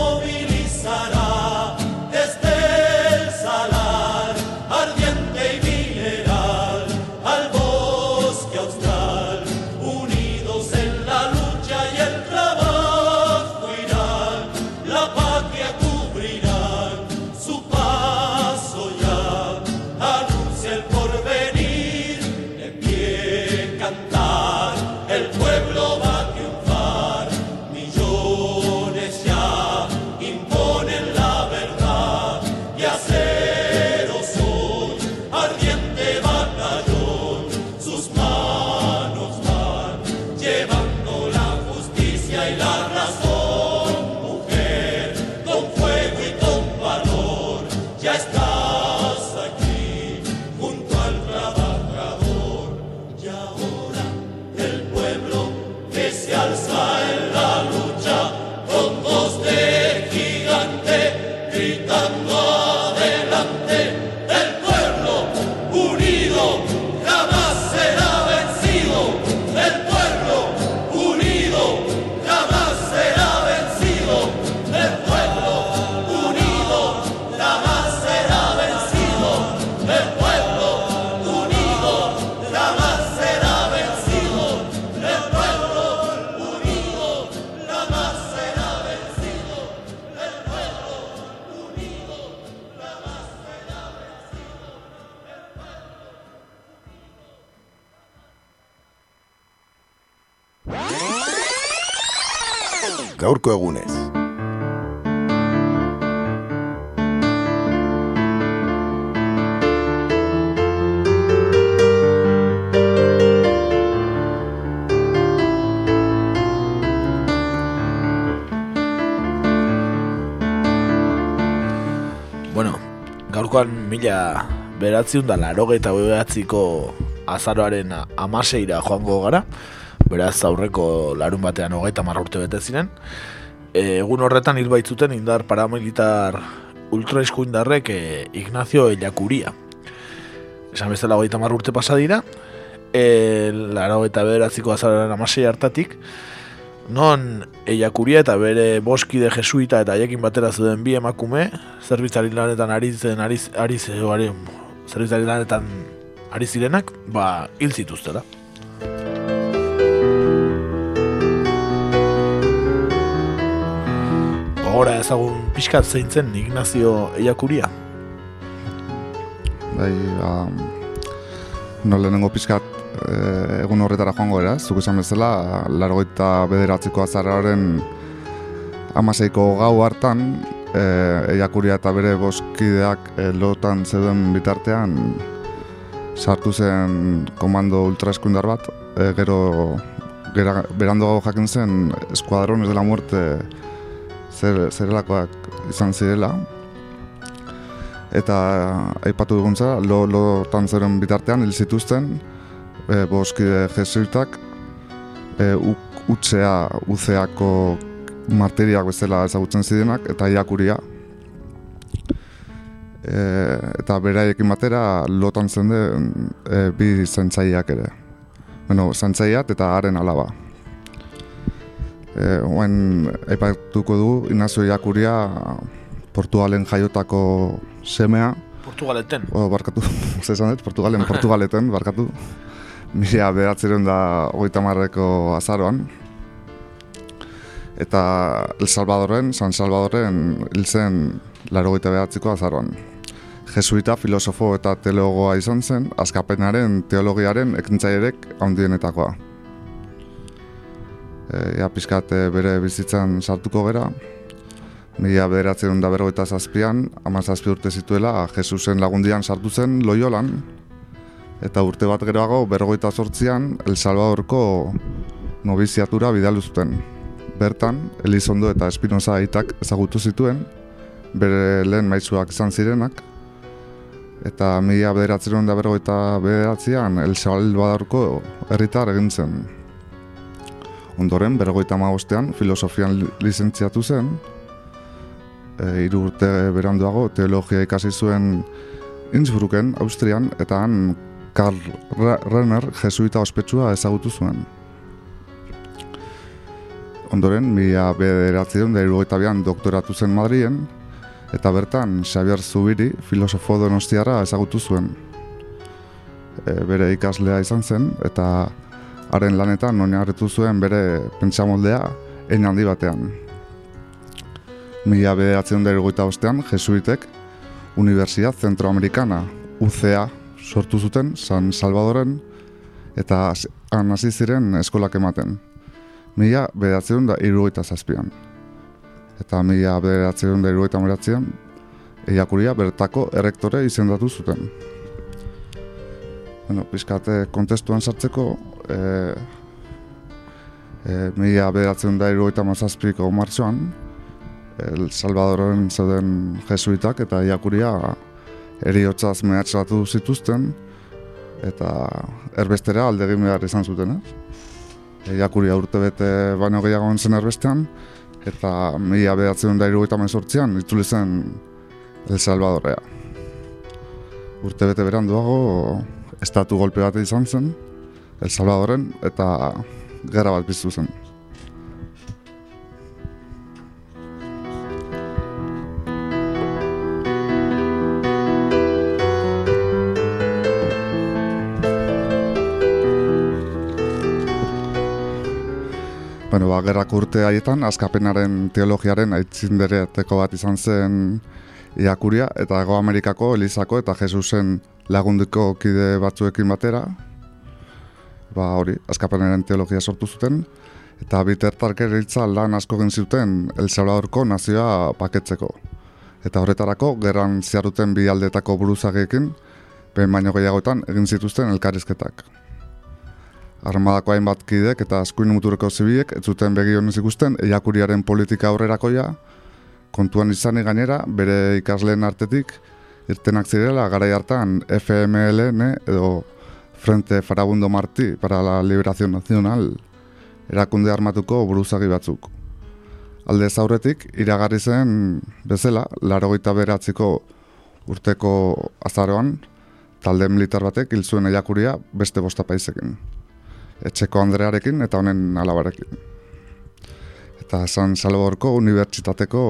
Beratziun da larogeita behatziko azaroaren a- amaseira joango gara, beraz aurreko larun batean hogeita marra urte bete ziren. Egun horretan hil baitzuten indar paramilitar ultraeskuindarrek e, Ignacio Ellacuria. Esan bezala hogeita marra urte pasa dira, e, larogeita bederatziko azaroaren amasei hartatik, non Ellacuria eta bere boskide jesuita eta haiekin batera zuden bi emakume, zerbitzari lanetan ari zen, ari, ari, zerbitzari lanetan ari zirenak, ba, hil zituztela. Gogora ezagun pixkat zeintzen Ignacio Ellacuria. Bai, ba, no lehenengo pizkat eh, egun horretara joango era, zuk esan bezala, largoita bederatziko azararen amaseiko gau hartan, eh, eiakuria eta bere boskideak eh, lotan zeuden bitartean, sartu zen komando ultraeskundar bat, eh, gero gera, beranduago jakin zen eskuadrones de la muerte zer, zerelakoak izan zirela, eta aipatu duguntza, lo, lotan zeren bitartean hil zituzten e, boskide jesuitak e, utzea, uzeako martiriak bezala ezagutzen zirenak eta iakuria. E, eta beraiekin batera lotan zen e, bi zentzaileak ere. Bueno, zentzaileak eta haren alaba. E, oen, aipatuko du, Ignacio Iakuria Portugalen jaiotako semea. Portugaleten. O, barkatu, ze esan dut, Portugalen, Portugaleten, barkatu. Mila behatzeren da hogeita marreko azaroan. Eta El Salvadorren, San Salvadorren hil zen laro behatziko azaroan. Jesuita, filosofo eta teologoa izan zen, azkapenaren teologiaren ekintzaierek handienetakoa. E, ja, pizkat e, bere bizitzan sartuko gera, Mila bederatzen da berrogeita zazpian, ama urte zituela, Jesusen lagundian sartu zen Loyolan, eta urte bat geroago berrogeita sortzian El Salvadorko nobiziatura bidalu zuten. Bertan, Elizondo eta Espinoza aitak ezagutu zituen, bere lehen maizuak izan zirenak, eta mila bederatzen da berrogeita bederatzean El Salvadorko herritar egin zen. Ondoren, berrogeita magostean, filosofian li- lizentziatu zen, e, hiru urte beranduago teologia ikasi zuen Innsbrucken, Austrian, eta han Karl Renner jesuita ospetsua ezagutu zuen. Ondoren, mila bederatzen da irugaita doktoratu zen Madrien, eta bertan Xabier Zubiri filosofo donostiarra ezagutu zuen. E, bere ikaslea izan zen, eta haren lanetan oinarritu zuen bere pentsamoldea hein handi batean. Mila bederatzen da irugaita bostean, jesuitek Universidad Centroamericana, UCA, sortu zuten San Salvadoren, eta han hasi ziren eskolak ematen. Mila bederatzen da irugaita zazpian. Eta mila bederatzen da irugaita meratzean, eiakuria bertako errektore izendatu zuten. Bueno, pizkate kontestuan sartzeko, e, e, mila bederatzen da irugaita mazazpiko martxoan, El Salvadoren zeuden jesuitak eta iakuria eriotzaz mehatxatu zituzten eta erbestera aldegin behar izan zuten, ez? Iakuria urte bete baino gehiago zen erbestean eta mila behatzen da irugaita mezortzian itzuli zen El Salvadorrea. Urte bete beranduago estatu golpe bat izan zen El Salvadoren eta gerra bat piztu zen. Gerrako urte haietan, askapenaren teologiaren aitzindereateko bat izan zen iakuria, eta Ego Amerikako, Elizako eta Jesusen lagundiko kide batzuekin batera, ba hori, askapenaren teologia sortu zuten, eta bitertarkeritza lan asko egin zuten El Salvadorko nazioa paketzeko. Eta horretarako, gerran ziaruten bi aldetako buruzageekin, behin baino gehiagotan egin zituzten elkarrizketak. Armadako hainbat kidek eta eskuin muturreko zibiek ez zuten begionez ikusten eiakuriaren politika aurrerakoia, kontuan izanik gainera bere ikasleen artetik irtenak zirela garai hartan FMLN edo Frente Farabundo Martí para la Liberación Nacional erakunde armatuko buruzagi batzuk. Alde aurretik iragarri zen bezala, larogeita beratziko urteko azaroan, talde militar batek hil zuen eiakuria beste bosta paizekin etxeko Andrearekin eta honen alabarekin. Eta San Salvadorko Unibertsitateko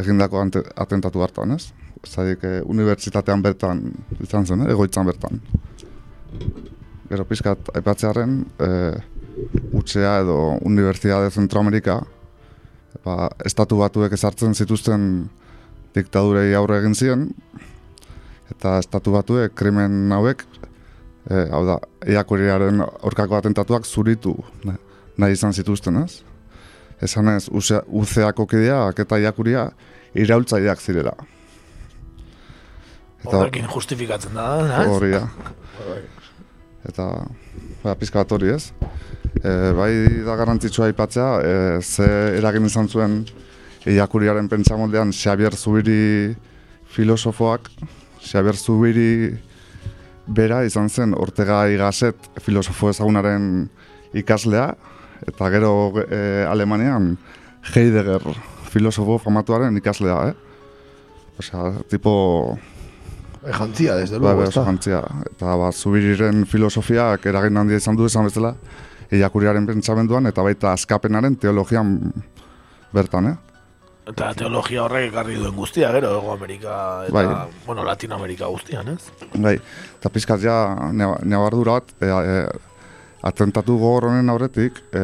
egindako ante, atentatu hartan, ez? Zadik, eh, unibertsitatean bertan izan zen, eh? egoitzan bertan. Gero pizkat, aipatzearen, eh, UTSEA edo Universidade Centroamerika, ba, estatu batuek ezartzen zituzten diktadurei aurre egin ziren, eta estatu batuek krimen hauek e, hau da, iakuriaren aurkako atentatuak zuritu na- nahi izan zituzten, ez? Esan ez, uzeako kideak eta iakuria iraultzaileak zirela. Horrekin justifikatzen da, ez? Hori da. Eta, ba, pizka bat hori ez. E, bai da garrantzitsua aipatzea, e, ze eragin izan zuen iakuriaren pentsamoldean Xabier Zubiri filosofoak, Xabier Zubiri bera izan zen Ortega Igaset filosofo ezagunaren ikaslea, eta gero e, Alemanian Heidegger filosofo famatuaren ikaslea, eh? Osea, tipo... Jantzia, desde Bai, luego, bai, ezta? oso jantzia. Eta ba, zubiriren filosofiak eragin handia izan du esan bezala, eiakuriaren pentsamenduan, eta baita askapenaren teologian bertan, eh? Eta teologia horrek ekarri duen guztia, gero, Ego Amerika eta, Bai. bueno, Latinoamerika guztian, ez? Bai, eta pizkat ja nabardura bat, e, e, atentatu gogor honen aurretik, e,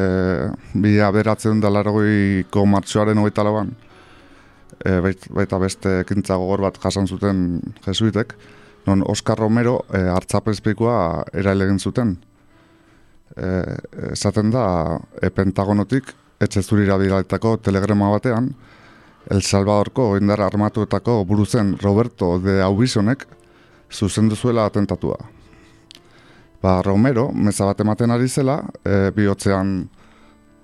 bi aberatzen da laragoiko martxoaren hogeita lauan, e, bait, baita beste ekintza gogor bat jasan zuten jesuitek, non Oscar Romero e, hartzapezpikoa erail egin zuten. E, esaten da, e, Pentagonotik, etxe zurira bidaletako telegrama batean, El Salvadorko indar armatuetako buruzen Roberto de Aubisonek zuzendu zuela atentatua. ba, Romero, meza bat ematen ari zela, e, bihotzean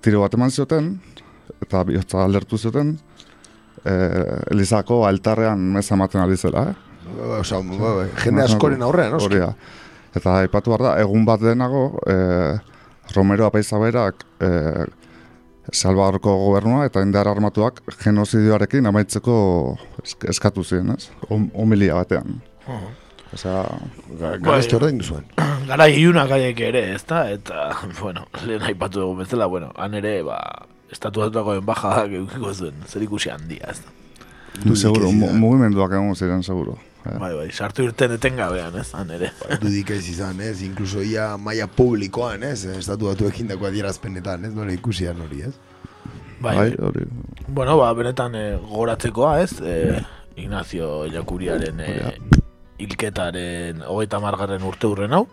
tiro bat eman zioten, eta bihotza alertu zioten, e, Elizako altarrean meza ematen ari zela, eh? Osa, ba, jende askoren aurrean, noski. Hori da. Eta aipatu behar da, egun bat denago, e, Romero apaiza berak, e, Salvadorko gobernua eta indar armatuak genozidioarekin amaitzeko esk- eskatu ziren, ez? Hom- Homilia batean. Osea, Garezti ordein duzuen. Gara iunak haiek ere, ezta? Eta, bueno, lehen aipatu dugu bezala, bueno, han ere, ba, estatuatuako enbajadak eukiko zuen, zer ikusi handia, ezta? Du seguro, mu- mugimenduak egon ziren seguro. Eh. Bai, bai, sartu irten etengabean, ez, han ere. Dudik ez izan, ez? Inkluso ia maia publikoan, ez? Estatu batuekin dako adierazpenetan, ez? Nola ikusian hori, ez? Bai, Bai, hori. Bueno, ba, benetan e, goratzekoa, ez? E, Ignacio Jakuriaren e, hilketaren hogeita margarren urte hurren hau.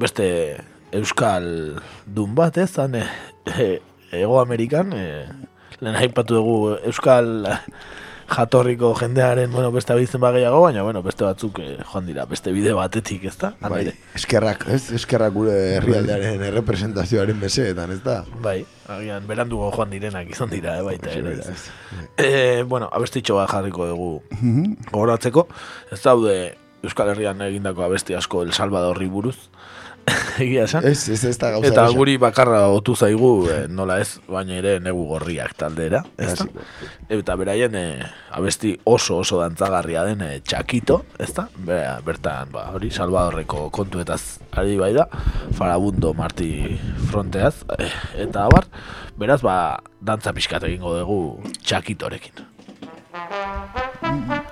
Beste Euskal dun bat, ez? Han, e, e, Ego Amerikan, e, lehen aipatu dugu Euskal jatorriko jendearen, bueno, beste abizen bageiago, baina, bueno, beste batzuk e, joan dira, beste bide batetik, ez da? Bai, eskerrak, ez? Eskerrak gure herrialdearen errepresentazioaren beseetan, ez da? Bai, agian berandugo joan direnak izan dira, eh, baita ere. Eh, bueno, abestitxo bat jarriko dugu gogoratzeko. Ez daude Euskal Herrian egindako abesti asko El Salvadorri buruz. Egia esan. Ez, ez, ez da gauza Eta erraza. guri bakarra otu zaigu, eh, nola ez, baina ere negu gorriak taldera. Ez da? Eta beraien eh, abesti oso oso dantzagarria den eh, txakito, ez da? Bera, bertan, ba, hori, Salvadorreko kontuetaz ari bai da, Farabundo Marti fronteaz, eh, eta abar, beraz, ba, dantza pixkat egingo dugu txakitorekin. Maiatzaren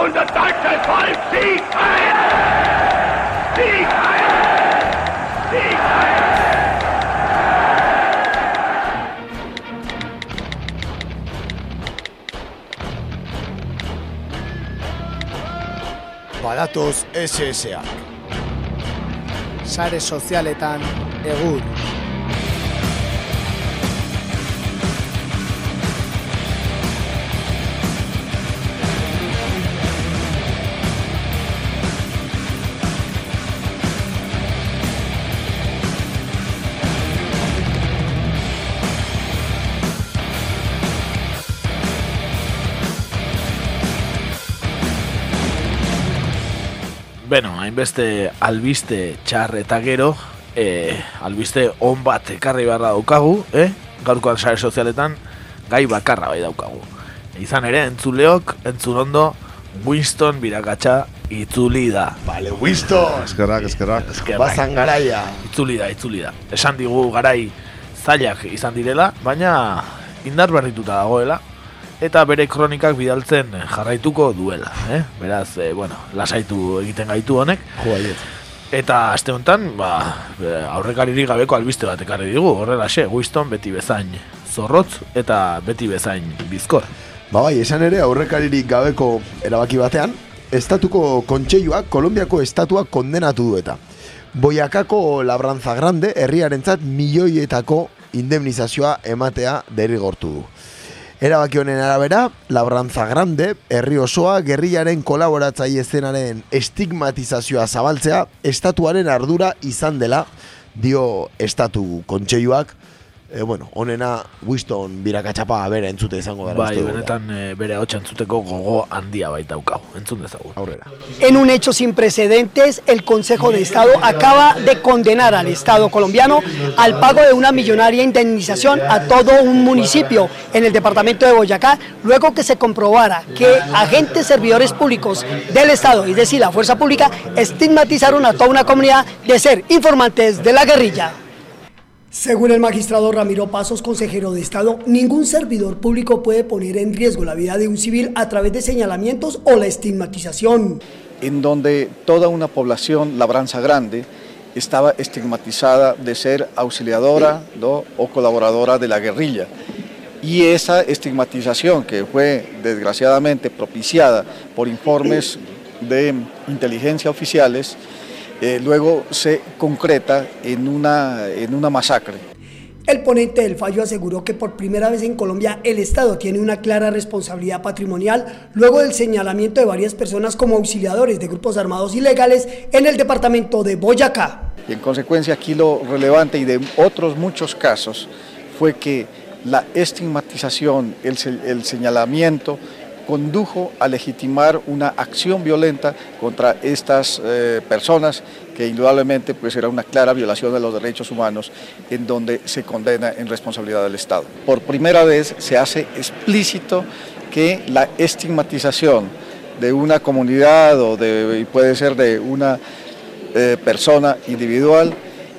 und das deutsche Volk siegt ein! Sieg ein! Sieg ein! Hainbeste albiste txar eta gero, e, albiste on bat ekarri beharra daukagu, eh? gaurkoan sare sozialetan gai bakarra bai daukagu. Izan ere, entzuleok, entzun ondo, Winston birakatxa itzuli da. Vale, Winston! Eskerrak, eskerrak. Bazan garaia. Itzuli da, itzuli da. Esan digu garai zailak izan direla, baina indar berrituta dagoela, eta bere kronikak bidaltzen jarraituko duela, eh? Beraz, eh, bueno, lasaitu egiten gaitu honek. Joaiet. Eta aste honetan, ba, aurrekaririk gabeko albiste bat ekarri digu, horrela xe, Winston beti bezain zorrotz eta beti bezain bizkor. Ba bai, esan ere aurrekaririk gabeko erabaki batean, estatuko kontseiluak Kolombiako estatua kondenatu du eta. Boiakako labranza grande herriarentzat milioietako indemnizazioa ematea derrigortu du. Erabaki honen arabera, Labranza Grande, herri osoa, gerrilaren kolaboratzaile zenaren estigmatizazioa zabaltzea, estatuaren ardura izan dela, dio estatu kontseiluak, e, bueno, honena Winston birakatxapa bere entzute izango dara. Bai, benetan eh, bere hau entzuteko gogo handia baita daukagu. Entzun dezagun. Aurrera. En un hecho sin precedentes, el Consejo de Estado acaba de condenar al Estado colombiano al pago de una millonaria indemnización a todo un municipio en el departamento de Boyacá, luego que se comprobara que agentes servidores públicos del Estado, es decir, la fuerza pública, estigmatizaron a toda una comunidad de ser informantes de la guerrilla. Según el magistrado Ramiro Pasos, consejero de Estado, ningún servidor público puede poner en riesgo la vida de un civil a través de señalamientos o la estigmatización. en donde toda una población labranza grande estaba estigmatizada de ser auxiliadora o colaboradora de la guerrilla. Y esa estigmatización que fue desgraciadamente propiciada por informes de inteligencia oficiales, eh, luego se concreta en una, en una masacre. El ponente del fallo aseguró que por primera vez en Colombia el Estado tiene una clara responsabilidad patrimonial luego del señalamiento de varias personas como auxiliadores de grupos armados ilegales en el departamento de Boyacá. Y en consecuencia aquí lo relevante y de otros muchos casos fue que la estigmatización, el, se- el señalamiento condujo a legitimar una acción violenta contra estas eh, personas que indudablemente pues era una clara violación de los derechos humanos en donde se condena en responsabilidad del Estado. Por primera vez se hace explícito que la estigmatización de una comunidad o de, puede ser de una eh, persona individual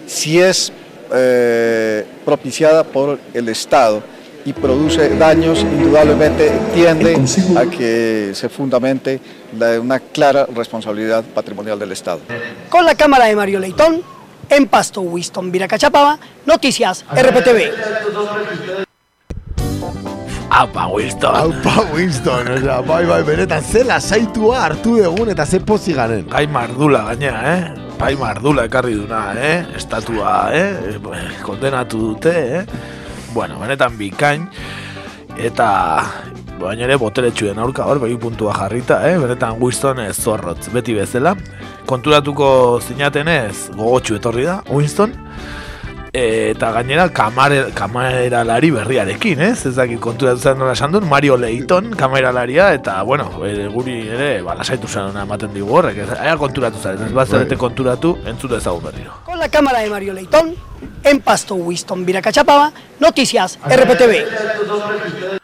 si es eh, propiciada por el Estado y produce daños, indudablemente tiende a que se fundamente la- una clara responsabilidad patrimonial del Estado. Con la cámara de Mario Leitón, en Pasto, Winston Viracachapaba, Noticias RPTV. Apa, Winston. Aupa Winston, osea, bai, bai, benetan, ze lasaitua hartu egun eta ze pozi garen. Gai mardula gainea, eh? Gai mardula ekarri duna, eh? Estatua, eh? Kondenatu dute, eh? Bueno, benetan bikain. Eta baina ere boteretsuen aurka hor, begi puntua jarrita, eh? Benetan Winston zorrotz, beti bezala. Konturatuko zinatenez gogotxu etorri da, Winston. Eta gainera kamare, kameralari berriarekin, ez? Ez dakit konturatu zen nola esan duen, Mario Leighton kameralaria, eta, bueno, e, guri ere, ba, lasaitu zen ematen digu horrek, ez? Ea konturatu zaren, ez bazarete konturatu, entzute ezagun berriro. Con la cámara de Mario Leitón, en Pasto, Winston Viracachapaba, Noticias RPTV.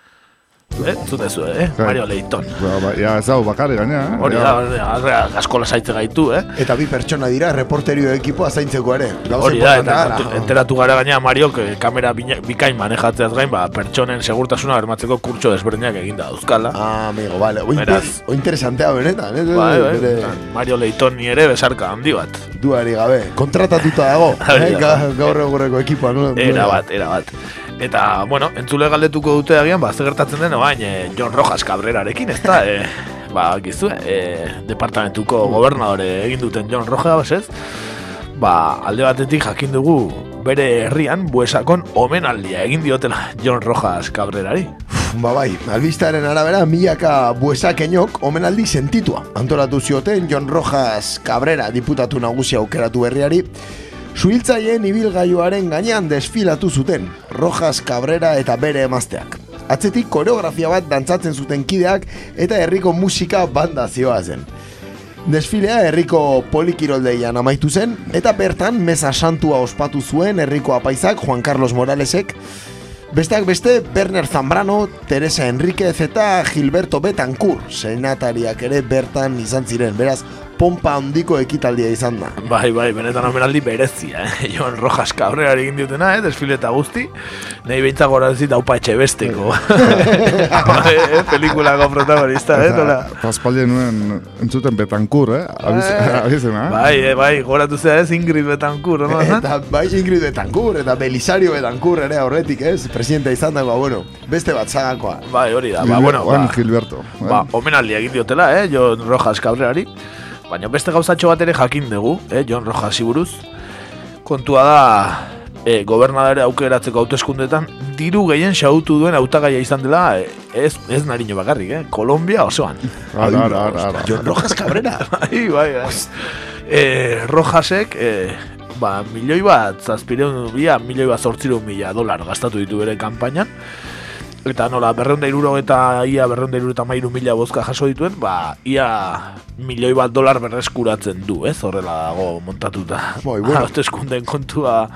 Eh, entzute zu, eh? Mario Leighton. Ba, ba, ja, ez hau bakarri gainea, eh? Hori da, hori da, hori asko lasaitze gaitu, eh? Eta bi pertsona dira reporterio ekipoa zaintzeko ere. Hori da, eta importantea kontu- enteratu gara gaina Mario, que kamera bikain manejatzeaz gain, ba, pertsonen segurtasuna bermatzeko kurtso desberdinak eginda dauzkala. Ah, amigo, vale. O, Beraz. o interesantea benetan, eh? Bai, Bere Mario Leighton ni ere besarka handi bat. duari gabe. Kontratatuta dago, eh? da. Ga- Gaur egurreko ekipoa, no? Era bat, era bat. Eta, bueno, entzule galdetuko dute agian, ba, ze gertatzen den, bain, eh, John Rojas Cabrerarekin, ez da, eh, ba, gizu, e, departamentuko gobernadore egin duten John Rojas, ez? Ba, alde batetik jakin dugu bere herrian buesakon omenaldia egin diotela John Rojas Cabrerari. Ba bai, albistaren arabera milaka buesakenok omenaldi sentitua. Antolatu zioten John Rojas Cabrera diputatu nagusia aukeratu berriari, Suhiltzaien ibilgailuaren gainean desfilatu zuten, Rojas Cabrera eta bere emazteak. Atzetik koreografia bat dantzatzen zuten kideak eta herriko musika banda zioa zen. Desfilea herriko polikiroldeian amaitu zen eta bertan mesa santua ospatu zuen herriko apaizak Juan Carlos Moralesek Besteak beste, Berner Zambrano, Teresa Enriquez eta Gilberto Betancourt, senatariak ere bertan izan ziren, beraz, pompa handiko ekitaldia izan da. Bai, bai, benetan omenaldi berezia, eh? Joan Rojas Cabrera egin diutena, eh? Desfile eta guzti. Nahi behintzak gora ez daupa etxe besteko. eh? Pelikulako protagonista, eh? Tola. Paspaldi nuen entzuten Betancourt, eh? Abiz, abizena, eh? Bai, eh, bai, goratu zea ez Ingrid Betancourt, no? Eta bai Ingrid Betancourt, eta Belisario Betancourt ere aurretik, ez? Presidenta izan dagoa, bueno, beste bat zagakoa. Bai, hori da, ba, bueno, Juan ba, Gilberto. ba, omenaldi egin diotela, eh? John Rojas Cabrerari. Baina beste gauzatxo bat ere jakin dugu, eh? John Rojas buruz. Kontua da, e, gobernadore aukeratzeko hauteskundetan diru gehien xautu duen hautagaia izan dela, e, ez, ez nariño bakarrik, eh? Kolombia osoan. Ara, ara, ara. John Rojas Cabrera. bai, bai, bai. E, Rojasek, e, ba, milioi bat, zazpireun, bia, milioi bat zortzireun mila dolar gastatu ditu bere kanpainan. Eta nola, berreunda iruro eta ia berreunda iruro eta mairu mila bozka jaso dituen, ba, ia milioi bat dolar berreskuratzen du, ez? Horrela dago montatuta. Bai, bueno. Hauteskunden kontua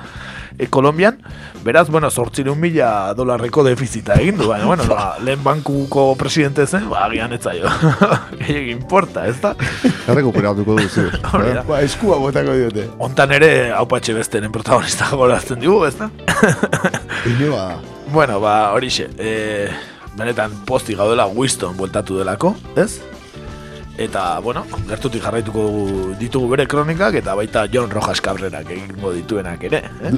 e, Kolombian. Beraz, bueno, zortzireun mila dolarreko defizita egin du, baina, bueno, ba, lehen bankuko presidente zen, ba, agian ez zaio. Gehiagin importa, ez da? Errekuperatuko duzu. Da. Ba, eskua botako diote. Hontan ere, hau patxe bestenen protagonista gorazten digu, ez da? Ine ba, Bueno, ba, horixe, e, benetan posti gaudela Winston bueltatu delako, ez? Eta, bueno, gertutik jarraituko ditugu bere kronikak eta baita John Rojas Cabrerak egingo dituenak ere, eh?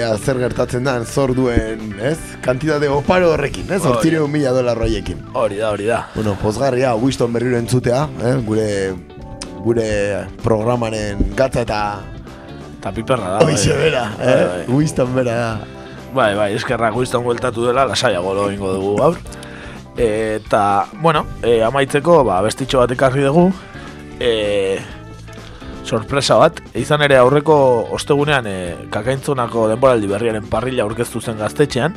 ea, zer gertatzen da, zor duen, ez? Kantitate oparo horrekin, ez? Hori. Hortzireun mila dolar roiekin. Hori da, hori da. Bueno, pozgarria, Winston berriro entzutea, eh? gure gure programaren gatza eta Eta piperra da. Hoize bai. bera, Bai, eh? bai. Winston bera da. Bai, bai, eskerrak Winston bueltatu dela, lasaiago lo egingo dugu gaur. Eta, bueno, e, amaitzeko, ba, bestitxo bat ekarri dugu. E, sorpresa bat, izan ere aurreko ostegunean e, kakaintzonako denboraldi berriaren parrila aurkeztu zen gaztetxean.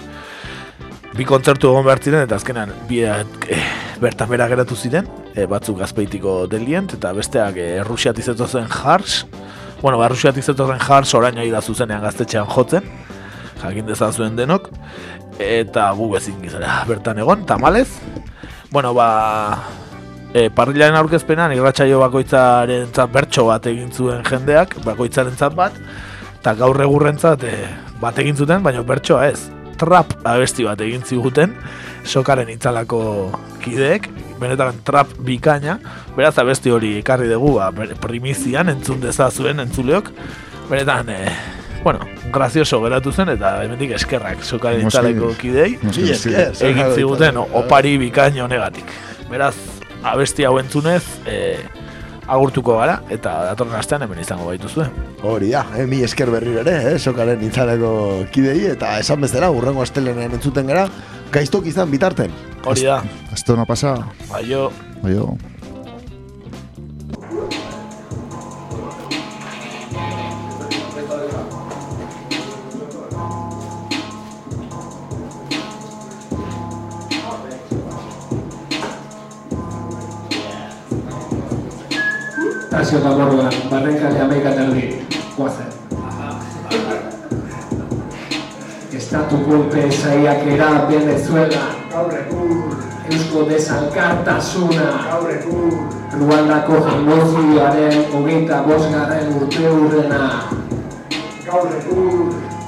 Bi kontzertu egon behar ziren eta azkenan biak e, bertan bera geratu ziren, e, batzuk gazpeitiko delient eta besteak e, Rusiat izeto zen Hars. Bueno, ba, Rusiat izeto zen Hars orain da zuzenean gaztetxean jotzen jakin dezazuen denok eta gu ezin gizara bertan egon, tamalez. Bueno, ba e, parrilaren aurkezpenan irratsaio bakoitzaren bertso bat egin zuen jendeak bakoitzaren bat eta gaur egurrentzat e, bat egin zuten, baina bertsoa ez. Trap abesti bat egin ziguten sokaren itzalako kideek benetan trap bikaina. Beraz abesti hori ekarri dugu ba, primizian entzun dezazuen entzuleok. Benetan e, bueno, grazioso geratu zen eta hemendik eskerrak sokaren Noski. itzaleko kidei egin ziguten opari bikaino negatik beraz, abesti hau entzunez e, agurtuko gara eta datorren astean hemen izango baituzue Hori da, eh, mi esker berriro ere, eh, sokaren itzaleko kidei, eta esan bezala, urrengo astelenean entzuten gara, gaiztok izan bitarten. hori da, Esto no pasa. aio Aio. Venezuela, Eusko desalkartasuna, Ruandako jangoziaren hogeita bosgarren urte hurrena,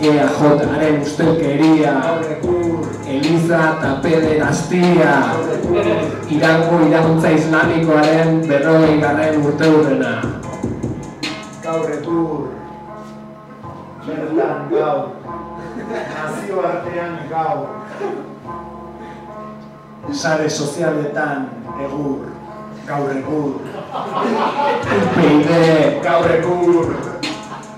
EAJaren ustelkeria, Eliza eta pederastia, Irango irakuntza islamikoaren berrogei garren urte hurrena. Sare sozialetan egur. gaur egur. UPyD, gaur egur.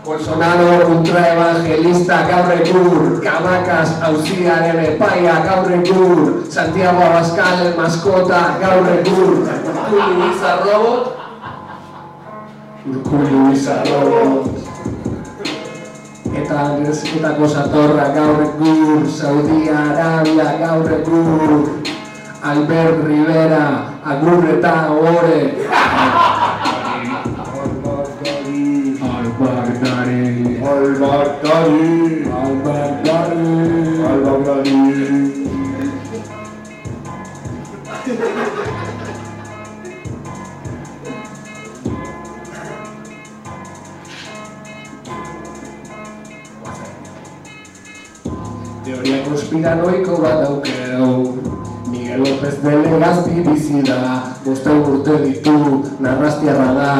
Bolsonaro kontra evangelista gaur egur. Kamakas auziaren epaia gaur egur. Santiago Abascal maskota gaur egur. Urkullu izar robot. Urkullu izar robot. Eta Grezietako satorra gaur egur, Saudi Arabia gaur egur, Albert Rivera, agur eta ore. Albardari, Albardari, Albardari, Albardari. Teoria konspiranoiko bat daukeu Miguel López de Legazpi bizi da Boste urte ditu, narrastiarra da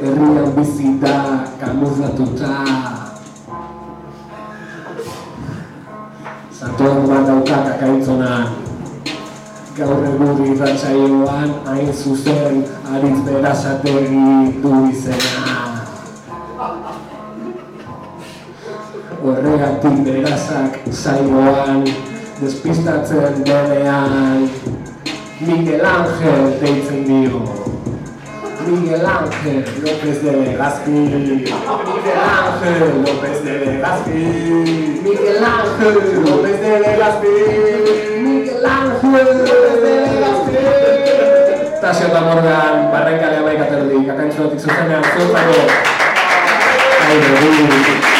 Herrian bizi da, kamuflatuta. Zatoan bat dauka kakaitzona Gaur egur irratsaioan hain zuzen Aritz berazategi du izena. Horregatik berazak zailoan, despistatzen denean Miguel Ángel deitzen dio. Miguel Ángel López de Legazpi Miguel Ángel López de Legazpi Miguel Ángel López de Legazpi Miguel Ángel López de Legazpi Tasio eta Morgan, barrenkalea baikaterdi, kakaintzuatik zuzenean, zuzago Aire,